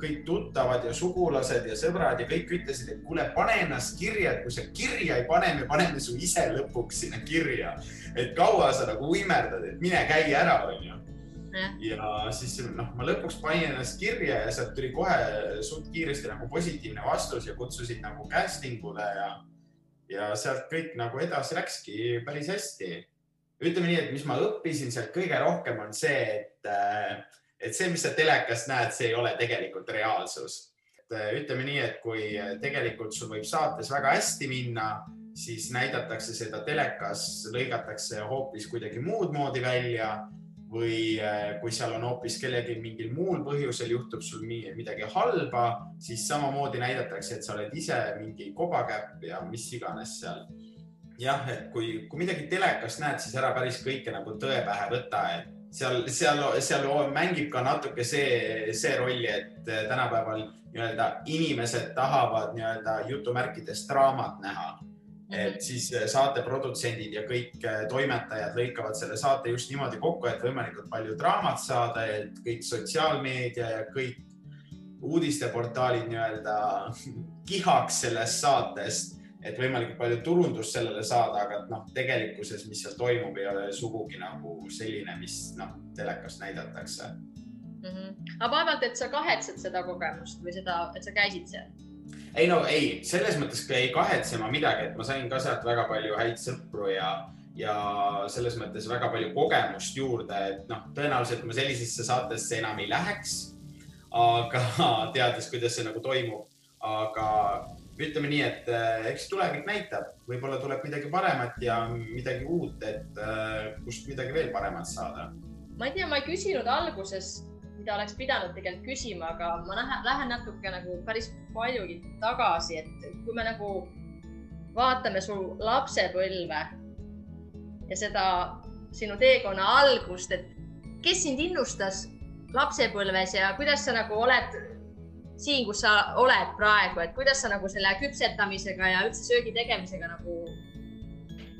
kõik tuttavad ja sugulased ja sõbrad ja kõik ütlesid, et kuule, pane ennast kirja, et kui sa kirja ei pane, me paneme su ise lõpuks sinna kirja. et kaua sa nagu uimerdad, et mine käi ära, onju. ja siis noh, ma lõpuks panin ennast kirja ja sealt tuli kohe suht kiiresti nagu positiivne vastus ja kutsusid nagu casting ule ja, ja sealt kõik nagu edasi läkski päris hästi. ütleme nii, et mis ma õppisin sealt kõige rohkem on see, et äh, et see, mis sa telekast näed, see ei ole tegelikult reaalsus. ütleme nii, et kui tegelikult sul võib saates väga hästi minna, siis näidatakse seda telekas, lõigatakse hoopis kuidagi muud moodi välja või äh, kui seal on hoopis kellelgi mingil muul põhjusel juhtub sul midagi halba, siis samamoodi näidatakse, et sa oled ise mingi kobakäpp ja mis iganes seal. jah, et kui, kui midagi telekast näed, siis ära päris kõike nagu tõe pähe võta, et seal, seal, seal mängib ka natuke see, see rolli, et äh, tänapäeval nii-öelda inimesed tahavad nii-öelda jutumärkides draamat näha et mhm. siis äh, saate produtsendid ja kõik äh, toimetajad lõikavad selle saate just niimoodi kokku, et võimalikult palju draamat saada, et kõik sotsiaalmeedia ja kõik uudisteportaalid nii-öelda kihaks sellest saatest, et võimalikult palju turundust sellele saada, aga noh, tegelikkuses, mis seal toimub, ei ole sugugi nagu selline, mis noh, telekas näidatakse mm. -hmm. aga vaevalt, et sa kahetsed seda kogemust või seda, et sa käisid seal ei no ei, selles mõttes ei kahetse ma midagi, et ma sain ka sealt väga palju häid sõpru ja, ja selles mõttes väga palju kogemust juurde, et noh, tõenäoliselt ma sellisesse saatesse enam ei läheks. aga [laughs] teades, kuidas see nagu toimub, aga ütleme nii, et eh, eks tulevik näitab, võib-olla tuleb midagi paremat ja midagi uut, et eh, kust midagi veel paremat saada. ma ei tea, ma ei küsinud alguses mida oleks pidanud tegelikult küsima, aga ma lähen, lähen natuke nagu päris paljugi tagasi, et kui me nagu vaatame su lapsepõlve ja seda sinu teekonna algust, et kes sind innustas lapsepõlves ja kuidas sa nagu oled siin, kus sa oled praegu, et kuidas sa nagu selle küpsetamisega ja üldse söögi tegemisega nagu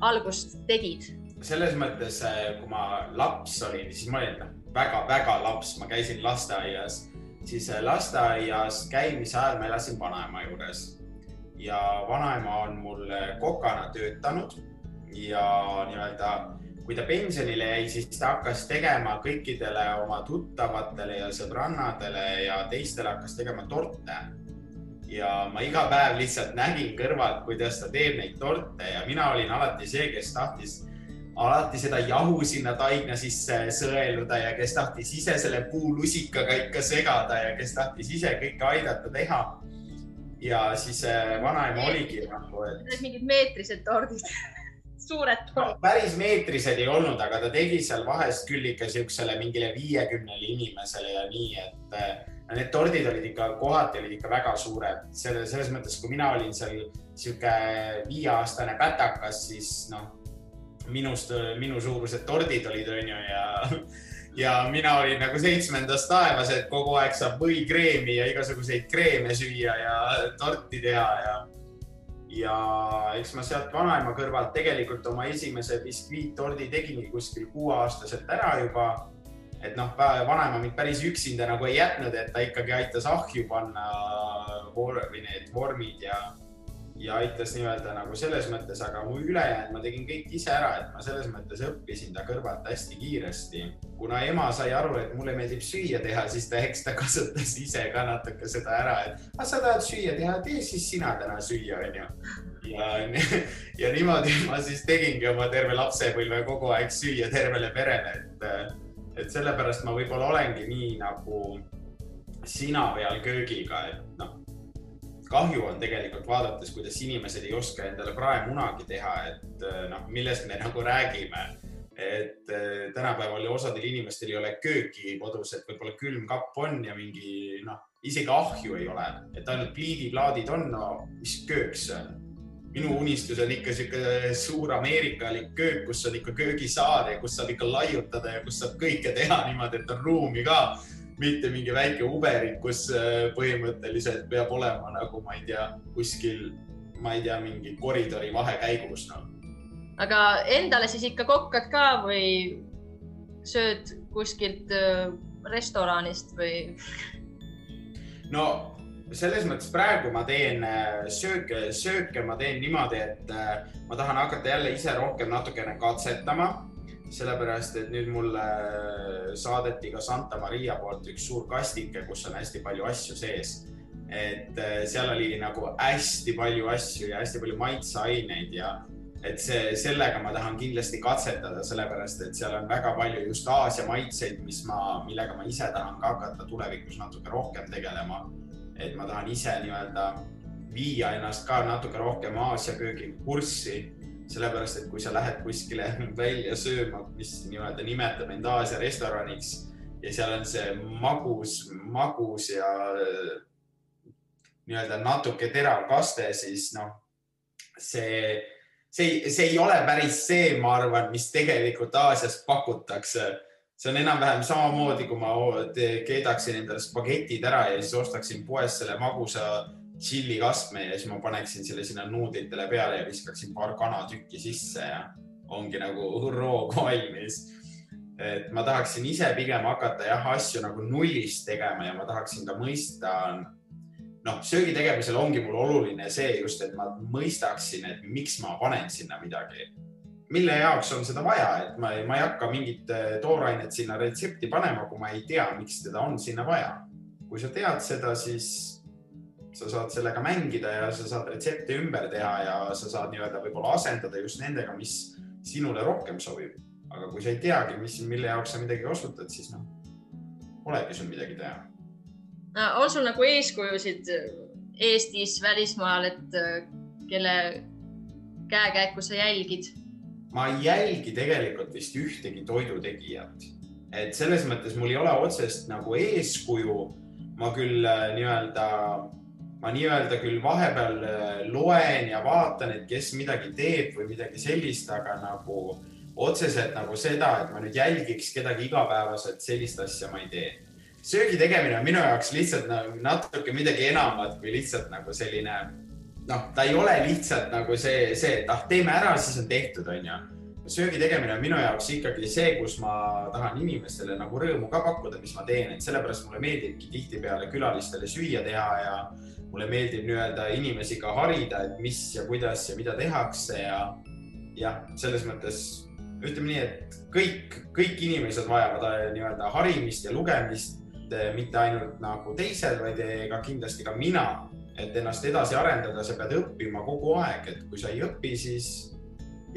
algust tegid? selles mõttes, kui ma laps olin, siis ma olin väga-väga laps, ma käisin lasteaias, siis äh, lasteaias käimise ajal ma elasin vanaema juures. Ja vanaema on mul äh, kokana töötanud ja nii-öelda kui ta pensionile jäi, siis ta hakkas tegema kõikidele oma tuttavatele ja sõbrannadele ja teistele hakkas tegema torte. ja ma iga päev lihtsalt nägin kõrvalt, kuidas ta teeb neid torte ja mina olin alati see, kes tahtis alati seda jahu sinna taigna sisse sõeluda ja kes tahtis ise selle puulusikaga ikka segada ja kes tahtis ise kõike aidata teha. ja siis äh, vanaema oligi nagu, et. Need mingid meetrised tordid [laughs] suured no,. päris meetrised ei olnud, aga ta tegi seal vahest küll ikka siuksele mingile viiekümnele inimesele ja nii, et äh, need tordid olid ikka, kohati olid ikka väga suured. selle, selles mõttes, kui mina olin seal sihuke viieaastane pätakas, siis noh minust, minu suurused tordid olid, onju, ja, ja mina olin nagu seitsmendas taevas, et kogu aeg saab võikreemi ja igasuguseid kreeme süüa ja torti teha ja, ja eks ma sealt vanaema kõrvalt tegelikult oma esimese biskviittordi tegingi kuskil kuueaastaselt ära juba. et noh, vanaema mind päris üksinda nagu ei jätnud, et ta ikkagi aitas ahju panna või need vormid ja ja aitas nii-öelda nagu selles mõttes, aga mu ülejäänud ma tegin kõik ise ära, et ma selles mõttes õppisin ta kõrvalt hästi kiiresti. kuna ema sai aru, et mulle meeldib süüa teha, siis ta, eks ta kasutas ise ka natuke seda ära, et aga sa tahad süüa teha, tee siis sina täna süüa, onju. ja, ja niimoodi ma siis tegingi oma terve lapsepõlve kogu aeg süüa tervele perele, et, et sellepärast ma võib-olla olengi nii nagu sina peal köögiga, et noh kahju on tegelikult vaadates, kuidas inimesed ei oska endale praemunagi teha, et eh, noh, millest me [laughs] nagu räägime. et eh, tänapäeval osadel inimestel ei ole kööki kodus, et võib-olla külmkapp on ja mingi noh, isegi ahju ei ole, et ainult pliidiplaadid on, no mis köök see on? minu unistus on ikka sihuke suur ameerikalik köök, kus on ikka köögisaar ja kus saab ikka laiutada ja kus saab kõike teha niimoodi, et on ruumi ka mitte mingi väike uberik, kus äh, põhimõtteliselt peab olema nagu ma ei tea, kuskil, ma ei tea, mingi koridori vahekäigus no.. aga endale siis ikka kokkad ka või sööd kuskilt äh, restoranist või? no selles mõttes praegu ma teen äh, sööke, sööke ma teen niimoodi, et ma tahan hakata jälle ise rohkem natukene katsetama sellepärast, et nüüd mulle saadeti ka Santa Maria poolt üks suur kastike, kus on hästi palju asju sees. et äh, seal oli nagu hästi palju asju ja hästi palju maitseaineid ja et see, sellega ma tahan kindlasti katsetada, sellepärast et seal on väga palju just Aasia maitseid, mis ma, millega ma ise tahan ka hakata tulevikus natuke rohkem tegelema. et ma tahan ise nii-öelda viia ennast ka natuke rohkem Aasia köögiga kurssi, sellepärast et kui sa lähed kuskile [laughs] välja sööma, mis nii-öelda nimetab end Aasia restoraniks ja seal on see magus, magus ja nii-öelda natuke terav kaste, siis noh, see see, see ei ole päris see, ma arvan, mis tegelikult Aasias pakutakse. see on enam-vähem samamoodi, kui ma keedaksin endale spagetid ära ja siis ostaksin poest selle magusa tšilli kastme ja siis ma paneksin selle sinna nuudlitele peale ja viskaksin paar kanatükki sisse ja ongi nagu roog valmis. et ma tahaksin ise pigem hakata jah, asju nagu nullist tegema ja ma tahaksin ka mõista noh, söögi tegemisel ongi mul oluline see just, et ma mõistaksin, et miks ma panen sinna midagi. mille jaoks on seda vaja, et ma, ma ei hakka mingit äh, toorainet sinna retsepti panema, kui ma ei tea, miks teda on sinna vaja. kui sa tead seda, siis sa saad sellega mängida ja sa saad retsepte ümber teha ja sa saad nii-öelda võib-olla asendada just nendega, mis sinule rohkem sobib. aga kui sa ei teagi, mis, mille jaoks sa midagi kasutad, siis noh, polegi sul midagi teha on sul nagu eeskujusid Eestis, välismaal, et äh, kelle käekäiku sa jälgid? ma ei jälgi tegelikult vist ühtegi toidutegijat, et selles mõttes mul ei ole otsest nagu eeskuju. ma küll äh, nii-öelda, ma nii-öelda küll vahepeal äh, loen ja vaatan, et kes midagi teeb või midagi sellist, aga nagu otseselt nagu seda, et ma nüüd jälgiks kedagi igapäevaselt, sellist asja ma ei tee söögi tegemine on minu jaoks lihtsalt nagu natuke midagi enamat kui lihtsalt nagu selline noh, ta ei ole lihtsalt nagu see, see, et ah, teeme ära, siis on tehtud, onju. Söögi tegemine on minu jaoks ikkagi see, kus ma tahan inimestele nagu rõõmu ka pakkuda, mis ma teen, et sellepärast mulle meeldibki tihtipeale külalistele süüa teha ja mulle meeldib nii-öelda inimesi ka harida, et mis ja kuidas ja mida tehakse ja jah, selles mõttes ütleme nii, et kõik, kõik inimesed vajavad äh, nii-öelda harimist ja lugemist Eh, mitte ainult nagu teised, vaid ka kindlasti ka mina, et ennast edasi arendada, sa pead õppima kogu aeg, et kui sa ei õpi, siis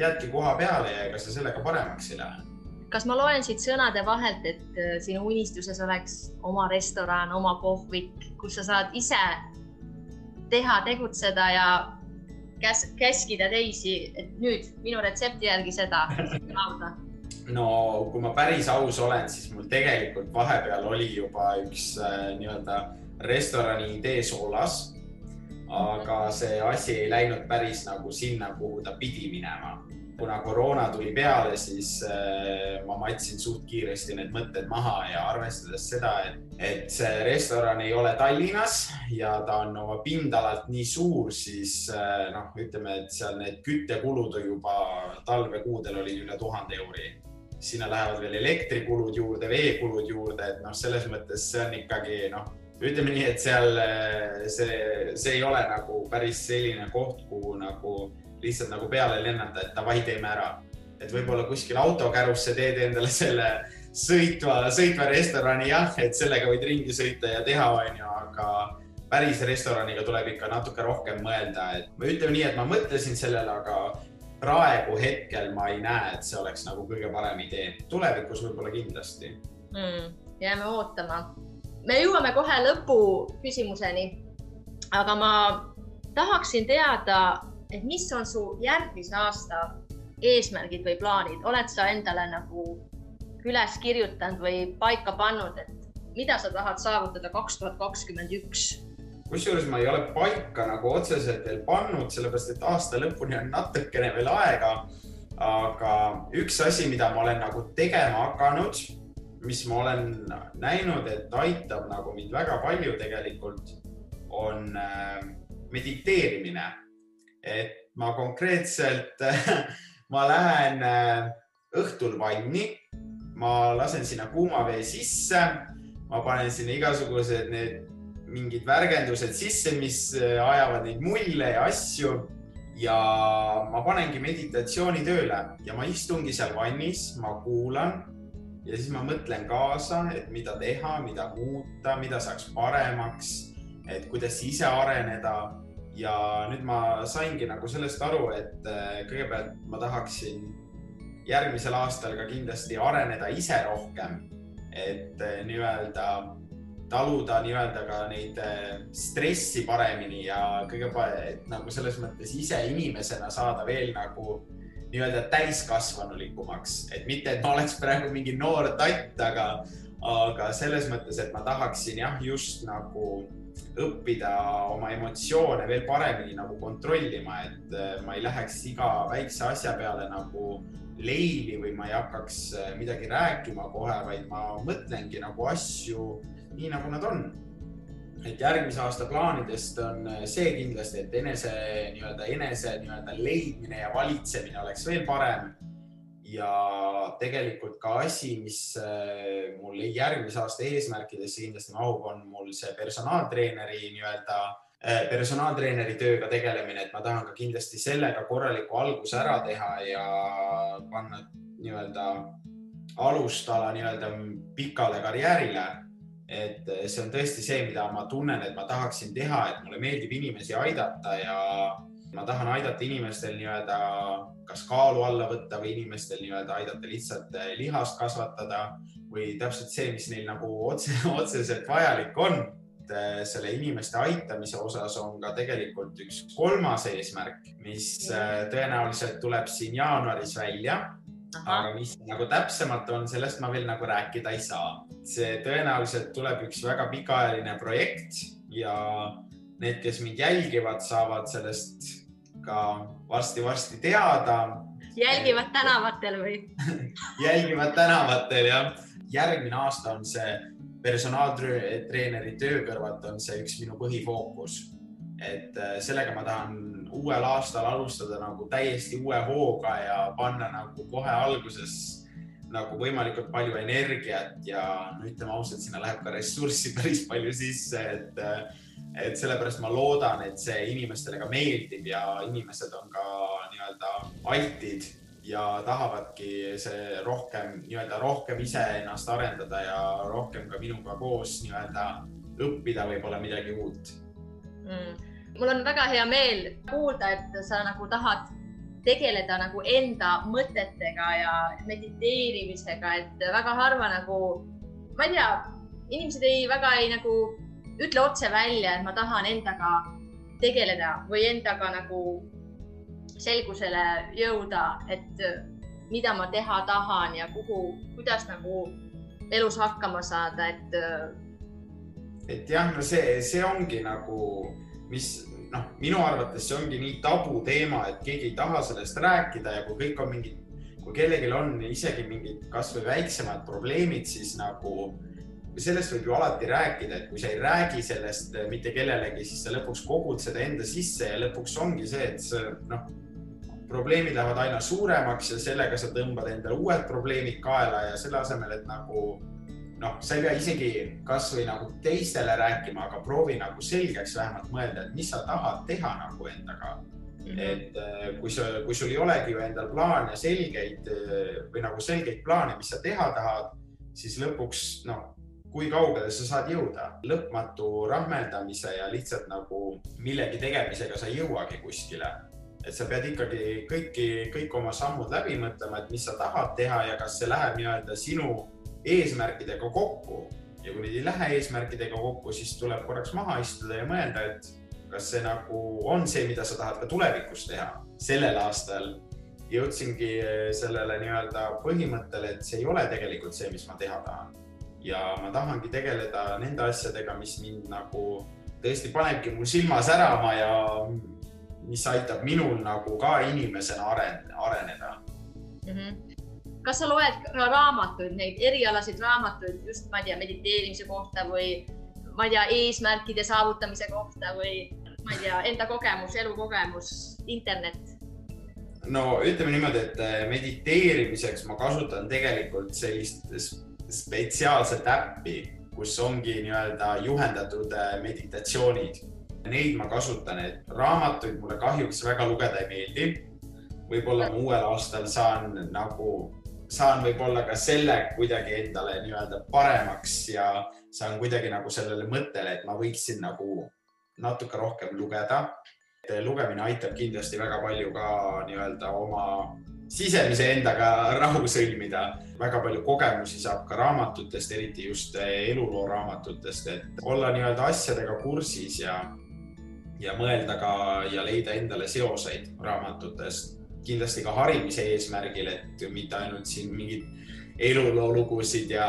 jäädki koha peale ja ega sa sellega paremaks ei lähe. kas ma loen siit sõnade vahelt, et eh, sinu unistuses oleks oma restoran, oma kohvik, kus sa saad ise teha, tegutseda ja käs käskida teisi, et nüüd minu retsepti järgi seda lauda no kui ma päris aus olen, siis mul tegelikult vahepeal oli juba üks äh, nii-öelda restorani idee soolas. Aga see asi ei läinud päris nagu sinna, kuhu ta pidi minema. Kuna koroona tuli peale, siis äh, ma matsin suht kiiresti need mõtted maha ja arvestades seda, et, et see restoran ei ole Tallinnas ja ta on oma pindalalt nii suur, siis äh, noh, ütleme, et seal need küttekulud juba talvekuudel olid üle tuhande euri. Sinna lähevad veel elektrikulud juurde, veekulud juurde, et noh, selles mõttes see on ikkagi noh, ütleme nii, et seal see, see ei ole nagu päris selline koht, kuhu nagu lihtsalt nagu peale lennata, et davai, teeme ära. et võib-olla kuskil autokärusse teed endale selle sõitva, sõitva restorani jah, et sellega võid ringi sõita ja teha, onju, aga päris restoraniga tuleb ikka natuke rohkem mõelda, et ütleme nii, et ma mõtlesin sellele, aga praegu hetkel ma ei näe, et see oleks nagu kõige parem idee. tulevikus võib-olla kindlasti mm,. jääme ootama. Me jõuame kohe lõpuküsimuseni. aga ma tahaksin teada, et mis on su järgmise aasta eesmärgid või plaanid, oled sa endale nagu üles kirjutanud või paika pannud, et mida sa tahad saavutada kaks tuhat kakskümmend üks? kusjuures ma ei ole paika nagu otseselt veel pannud, sellepärast et aasta lõpuni on natukene veel aega. aga üks asi, mida ma olen nagu tegema hakanud, mis ma olen näinud, et aitab nagu mind väga palju tegelikult, on äh, mediteerimine. et ma konkreetselt [laughs] ma lähen äh, õhtul vanni, ma lasen sinna kuuma vee sisse, ma panen sinna igasugused need mingid värgendused sisse, mis äh, ajavad neid mulle ja asju. ja ma panengi meditatsiooni tööle ja ma istungi seal vannis, ma kuulan ja siis ma mõtlen kaasa, et mida teha, mida muuta, mida saaks paremaks, et kuidas ise areneda. ja nüüd ma saingi nagu sellest aru, et äh, kõigepealt ma tahaksin järgmisel aastal ka kindlasti areneda ise rohkem, et äh, nii-öelda taluda nii-öelda ka neid äh, stressi paremini ja kõige, et nagu selles mõttes ise inimesena saada veel nagu nii-öelda täiskasvanulikumaks, et mitte, et ma oleks praegu mingi noor tatt, aga, aga selles mõttes, et ma tahaksin jah, just nagu õppida oma emotsioone veel paremini nagu kontrollima, et äh, ma ei läheks iga väikse asja peale nagu leili või ma ei hakkaks äh, midagi rääkima kohe, vaid ma mõtlengi nagu asju nii, nagu nad on. Et järgmise aasta plaanidest on äh, see kindlasti, et enese nii-öelda, enese nii-öelda leidmine ja valitsemine oleks veel parem ja tegelikult ka asi, mis äh, mul järgmise aasta eesmärkidesse kindlasti mahub, on mul see personaaltreeneri nii-öelda äh, personaaltreeneri tööga tegelemine, et ma tahan ka kindlasti sellega korraliku alguse ära teha ja panna nii-öelda alustala nii-öelda pikale karjäärile. Et äh, see on tõesti see, mida ma tunnen, et ma tahaksin teha, et mulle meeldib inimesi aidata ja ma tahan aidata inimestel nii-öelda kas kaalu alla võtta või inimestel nii-öelda aidata lihtsalt eh, lihast kasvatada või täpselt see, mis neil nagu [laughs] otse, otseselt vajalik on. Eh, selle inimeste aitamise osas on ka tegelikult üks kolmas eesmärk, mis eh, tõenäoliselt tuleb siin jaanuaris välja. Aga mis nagu täpsemalt on, sellest ma veel nagu rääkida ei saa. see tõenäoliselt tuleb üks väga pikaajaline projekt ja need, kes mind jälgivad, saavad sellest ka varsti-varsti teada. jälgivad tänavatel või [laughs] jälgivad tänavatel jah. järgmine aasta on see personaaltreeneri töö kõrvalt on see üks minu põhifookus. et äh, sellega ma tahan uuel aastal alustada nagu täiesti uue hooga ja panna nagu kohe alguses nagu võimalikult palju energiat ja no ütleme ausalt, sinna läheb ka ressurssi [laughs] päris palju sisse, et et sellepärast ma loodan, et see inimestele ka meeldib ja inimesed on ka nii-öelda altid ja tahavadki see rohkem nii-öelda rohkem iseennast arendada ja rohkem ka minuga koos nii-öelda õppida võib-olla midagi uut. Mm.. Mul on väga hea meel kuulda, et sa nagu tahad tegeleda nagu enda mõtetega ja mediteerimisega, et väga harva nagu, ma ei tea, inimesed ei väga ei nagu ütle otse välja, et ma tahan endaga tegeleda või endaga nagu selgusele jõuda, et mida ma teha tahan ja kuhu, kuidas nagu elus hakkama saada, et. et jah, no see, see ongi nagu, mis noh, minu arvates see ongi nii tabuteema, et keegi ei taha sellest rääkida ja kui kõik on mingid, kui kellelgi on isegi mingid kasvõi väiksemad probleemid, siis nagu sellest võib ju alati rääkida, et kui sa ei räägi sellest eh, mitte kellelegi, siis sa lõpuks kogud seda enda sisse ja lõpuks ongi see, et sa noh, probleemid lähevad aina suuremaks ja sellega sa tõmbad endale uued probleemid kaela ja selle asemel, et nagu noh, sa ei pea isegi kasvõi nagu teistele rääkima, aga proovi nagu selgeks vähemalt mõelda, et mis sa tahad teha nagu endaga Mm -hmm. et eh, kui sa, kui sul ei olegi ju endal plaane selgeid eh, või nagu selgeid plaane, mis sa teha tahad, siis lõpuks noh, kui kaugele sa saad jõuda. lõpmatu rahmeldamise ja lihtsalt nagu millegi tegemisega sa ei jõuagi kuskile. et sa pead ikkagi kõiki, kõik oma sammud läbi mõtlema, et mis sa tahad teha ja kas see läheb nii-öelda sinu eesmärkidega kokku. ja kui need ei lähe eesmärkidega kokku, siis tuleb korraks maha istuda ja mõelda, et kas see nagu on see, mida sa tahad ka tulevikus teha. sellel aastal jõudsingi sellele nii-öelda põhimõttele, et see ei ole tegelikult see, mis ma teha tahan ja ma tahangi tegeleda nende asjadega, mis mind nagu tõesti panebki mul silma särama ja mis aitab minul nagu ka inimesena aren-, areneda mm. -hmm. Kas sa loed ka raamatuid, neid erialaseid raamatuid just, ma ei tea, mediteerimise kohta või ma ei tea, eesmärkide saavutamise kohta või ma ei tea, enda kogemus, elukogemus, internet? no ütleme niimoodi, et mediteerimiseks ma kasutan tegelikult sellist spetsiaalset äppi, kus ongi nii-öelda juhendatud äh, meditatsioonid. Neid ma kasutan, et raamatuid mulle kahjuks väga lugeda ei meeldi. võib-olla ma uuel aastal saan nagu, saan võib-olla ka selle kuidagi endale nii-öelda paremaks ja saan kuidagi nagu sellele mõttele, et ma võiksin nagu natuke rohkem lugeda. lugemine aitab kindlasti väga palju ka nii-öelda oma sisemise endaga [laughs] rahu sõlmida. väga palju kogemusi saab ka raamatutest, eriti just elulooraamatutest, et olla nii-öelda asjadega kursis ja, ja mõelda ka ja leida endale seoseid raamatutest. Kindlasti ka harimise eesmärgil, et mitte ainult siin mingid eluloolugusid ja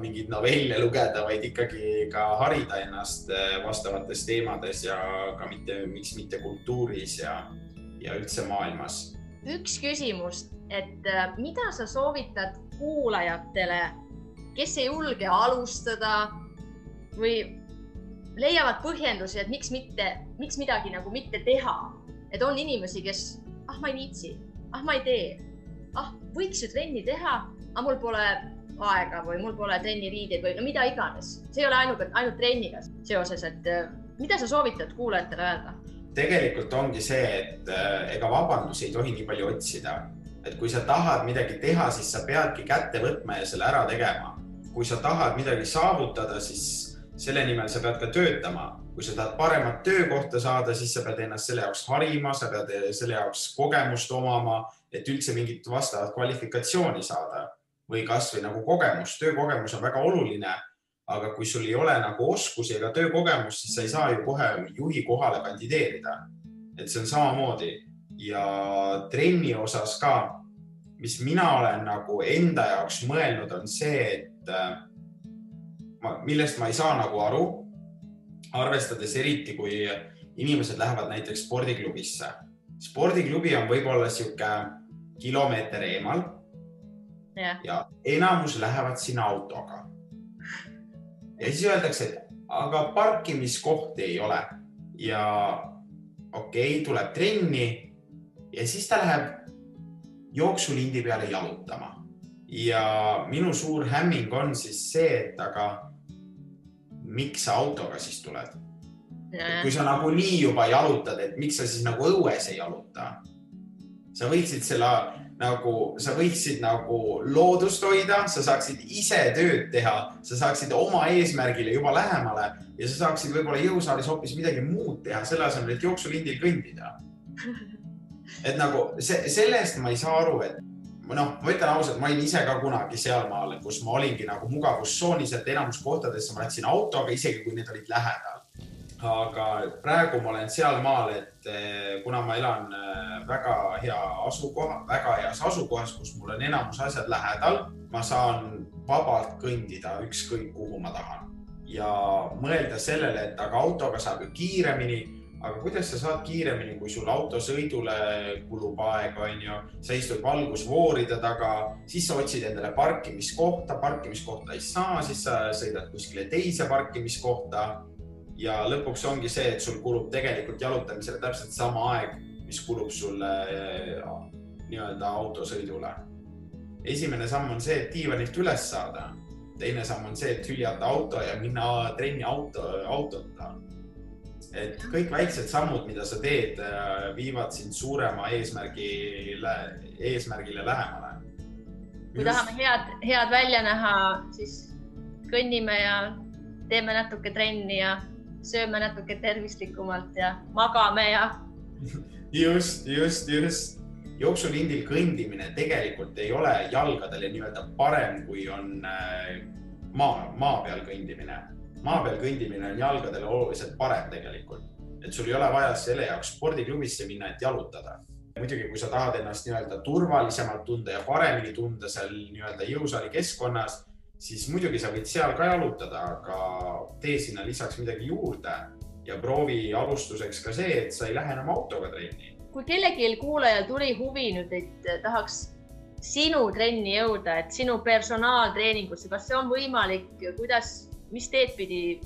mingeid novelle lugeda, vaid ikkagi ka harida ennast eh, vastavates teemades ja ka mitte, miks mitte kultuuris ja, ja üldse maailmas. üks küsimus, et eh, mida sa soovitad kuulajatele, kes ei julge alustada või leiavad põhjendusi, et miks mitte, miks midagi nagu mitte teha. et on inimesi, kes, ah, ma ei viitsi, ah, ma ei tee, ah, võiks ju trenni teha aga mul pole aega või mul pole trenniriideid või no mida iganes. see ei ole ainult, ainult trenniga seoses, et äh, mida sa soovitad kuulajatele öelda? tegelikult ongi see, et äh, ega vabandusi ei tohi nii palju otsida, et kui sa tahad midagi teha, siis sa peadki kätte võtma ja selle ära tegema. kui sa tahad midagi saavutada, siis selle nimel sa pead ka töötama. Kui sa tahad paremat töökohta saada, siis sa pead ennast selle jaoks harima, sa pead selle jaoks kogemust omama, et üldse mingit vastavat kvalifikatsiooni saada või kasvõi nagu kogemus, töökogemus on väga oluline. aga kui sul ei ole nagu oskusi ega töökogemust, siis sa ei saa ju kohe juhi kohale kandideerida. et see on samamoodi ja trenni osas ka, mis mina olen nagu enda jaoks mõelnud, on see, et äh, ma, millest ma ei saa nagu aru, arvestades eriti, kui inimesed lähevad näiteks spordiklubisse. spordiklubi on võib-olla sihuke kilomeeter eemal yeah. ja enamus lähevad sinna autoga. ja siis öeldakse, et aga parkimiskohti ei ole ja okei okay,, tuleb trenni ja siis ta läheb jooksulindi peale jalutama. ja minu suur hämming on siis see, et aga miks sa autoga siis tuled? kui sa nagunii juba jalutad, et miks sa siis nagu õues ei jaluta? sa võiksid selle nagu sa võiksid nagu loodust hoida, sa saaksid ise tööd teha, sa saaksid oma eesmärgile juba lähemale ja sa saaksid võib-olla jõusaalis hoopis midagi muud teha, selle asemel, et jooksulindil kõndida. [laughs] et nagu see, sellest ma ei saa aru, et noh, ma ütlen ausalt, ma olin ise ka kunagi sealmaal, kus ma olingi nagu mugavustsoonis, et enamus kohtadesse ma läksin autoga, isegi kui need olid lähedal. Aga praegu ma olen sealmaal, et eh, kuna ma elan eh, väga hea asukoha, väga heas asukohas, kus mul on enamus asjad lähedal, ma saan vabalt kõndida ükskõik kuhu ma tahan. Ja mõelda sellele, et aga autoga saab ju kiiremini aga kuidas sa saad kiiremini, kui sul autosõidule kulub aega, onju, sa istud valgusfooride taga, siis sa otsid endale parkimiskohta, parkimiskohta ei saa, siis sa sõidad kuskile teise parkimiskohta ja lõpuks ongi see, et sul kulub tegelikult jalutamisele täpselt sama aeg, mis kulub sulle äh, nii-öelda autosõidule. esimene samm on see, et diivanilt üles saada. teine samm on see, et hüljata auto ja minna trenni auto, autota. Et kõik väiksed sammud, mida sa teed, äh, viivad sind suurema eesmärgile, eesmärgile lähemale. kui Just... tahame head, head välja näha, siis kõnnime ja teeme natuke trenni ja sööme natuke tervislikumalt ja magame ja. [laughs] just, just, just. jooksulindil kõndimine tegelikult ei ole jalgadele nii-öelda parem, kui on äh, maa, maa peal kõndimine. Maa peal kõndimine on jalgadele oluliselt parem tegelikult, et sul ei ole vaja selle jaoks spordiklubisse minna, et jalutada. Muidugi, kui sa tahad ennast nii-öelda turvalisemalt tunda ja paremini tunda seal nii-öelda jõusaali keskkonnas, siis muidugi sa võid seal ka jalutada, aga tee sinna lisaks midagi juurde ja proovi alustuseks ka see, et sa ei lähe enam autoga trenni. kui kellelgi kuulajal tuli huvi nüüd, et tahaks sinu trenni jõuda, et sinu personaaltreeningusse, kas see on võimalik, kuidas, mis teed pidi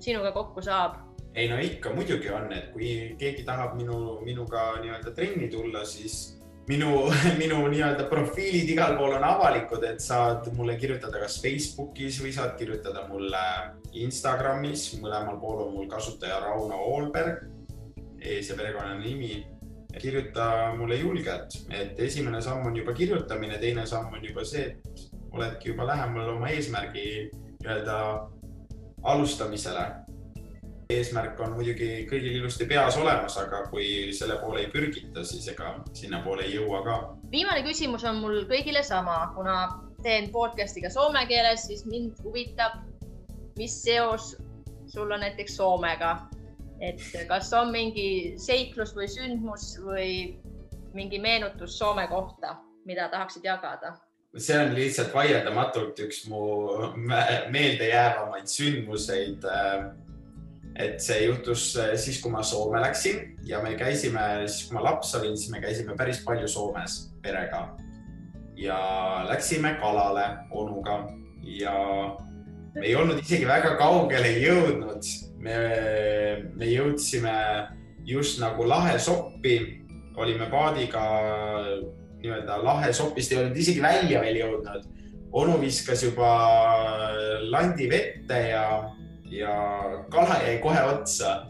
sinuga kokku saab? ei no ikka muidugi on, et kui keegi tahab minu, minuga nii-öelda trenni tulla, siis minu, [laughs] minu nii-öelda profiilid igal pool on avalikud, et saad mulle kirjutada kas Facebookis või saad kirjutada mulle Instagramis, mõlemal pool on mul kasutaja Rauno Oolberg, ees- ja perekonnanimi. kirjuta mulle julgelt, et esimene samm on juba kirjutamine, teine samm on juba see, et oledki juba lähemal oma eesmärgi nii-öelda alustamisele eesmärk on muidugi kõigil ilusti peas olemas, aga kui selle poole ei pürgita, siis ega sinnapoole ei jõua ka. viimane küsimus on mul kõigile sama, kuna teen podcast'i ka soome keeles, siis mind huvitab, mis seos sul on näiteks Soomega, et kas on mingi seiklus või sündmus või mingi meenutus Soome kohta, mida tahaksid jagada? See on lihtsalt vaieldamatult üks mu meeldejäävamaid sündmuseid äh, et see juhtus äh, siis, kui ma Soome läksin ja me käisime, siis kui ma laps olin, siis me käisime päris palju Soomes perega. ja läksime kalale onuga ja me ei olnud isegi väga kaugele jõudnud. me, me jõudsime just nagu lahesoppi, olime paadiga nii-öelda lahesopist, ei olnud isegi välja veel jõudnud. onu viskas juba landi vette ja ja kala jäi kohe otsa.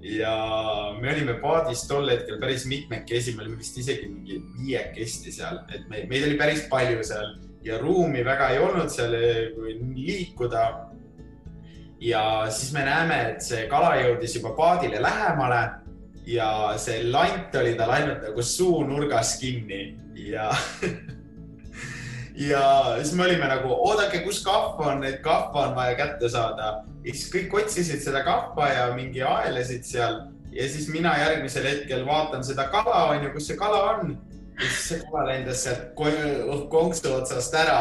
ja me olime paadis tol hetkel päris mitmekesi, me olime vist isegi mingi viiekesti seal, et me, meid oli päris palju seal ja ruumi väga ei olnud seal liikuda. ja siis me näeme, et see kala jõudis juba paadile lähemale ja see lant oli tal ainult nagu suunurgas kinni ja ja siis me olime nagu, oodake, kus kahv on, et kahva on vaja kätte saada. ja siis kõik otsisid seda kahva ja mingi aelesid seal ja siis mina järgmisel hetkel vaatan seda kala, onju, kus see kala on. ja siis see kala lendas sealt konksu otsast ära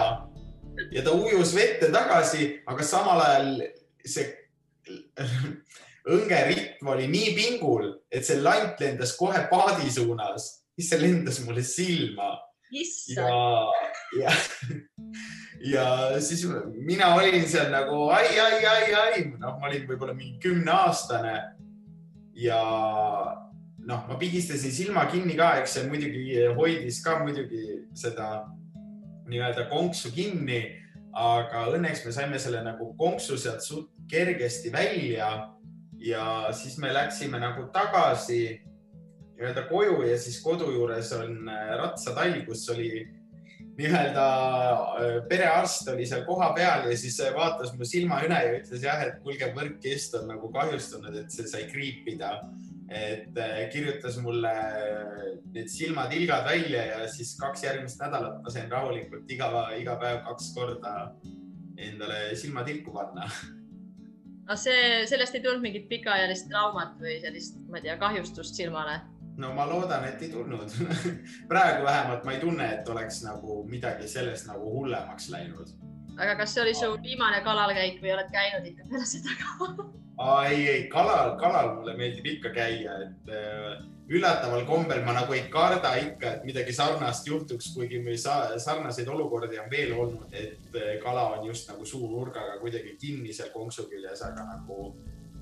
ja ta ujus vette tagasi, aga samal ajal see õngeripp oli nii pingul, et see lant lendas kohe paadi suunas, siis see lendas mulle silma. Ja, ja, ja siis mina olin seal nagu ai, ai, ai, ai, noh, ma olin võib-olla mingi kümneaastane. ja noh, ma pigistasin silma kinni ka, eks see muidugi hoidis ka muidugi seda nii-öelda konksu kinni, aga õnneks me saime selle nagu konksu sealt suht kergesti välja ja siis me läksime nagu tagasi nii-öelda koju ja siis kodu juures on äh, ratsatall, kus oli nii-öelda äh, perearst oli seal kohapeal ja siis äh, vaatas mu silmaüne ja ütles jah, et kuulge, võrkkest on nagu kahjustunud, et see sai kriipida. et kirjutas mulle need silmatilgad välja ja siis kaks järgmist nädalat ma sain rahulikult iga, iga päev kaks korda endale silmatilku panna [laughs] aga see, sellest ei tulnud mingit pikaajalist traumat või sellist, ma ei tea, kahjustust silmale? no ma loodan, et ei tulnud [laughs] praegu vähemalt ma ei tunne, et oleks nagu midagi sellest nagu hullemaks läinud. Aga kas see oli su viimane kalalkäik või oled käinud ikka peale seda ka ei, ei kalal, kalal mulle meeldib ikka käia, et äh, üllataval kombel ma nagu ei karda ikka, et midagi sarnast juhtuks, kuigi meil sarnaseid olukordi on veel olnud, et äh, kala on just nagu suu nurgaga kuidagi kinni seal konksu küljes, aga nagu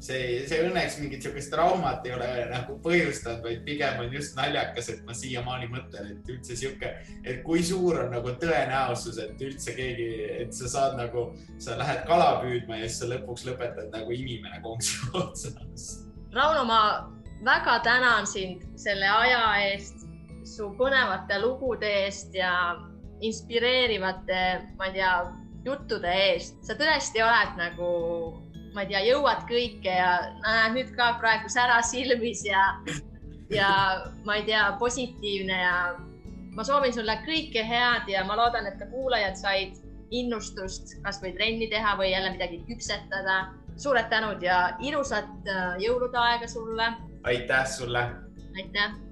see, see õnneks mingit sihukest traumat ei ole nagu põhjustanud, vaid pigem on just naljakas, et ma siiamaani mõtlen, et üldse sihuke, et kui suur on nagu tõenäosus, et üldse keegi, et sa saad nagu, sa lähed kala püüdma ja siis sa lõpuks lõpetad nagu inimene konksu [laughs] otsas. Rauno, ma väga tänan sind selle aja eest, su põnevate lugude eest ja inspireerivate, ma ei tea, juttude eest. sa tõesti oled nagu ma ei tea, jõuad kõike ja näed nüüd ka praegu sära silmis ja, ja ma ei tea, positiivne ja ma soovin sulle kõike head ja ma loodan, et ka kuulajad said innustust kasvõi trenni teha või jälle midagi küpsetada. suured tänud ja ilusat äh, jõulude aega sulle. aitäh sulle. aitäh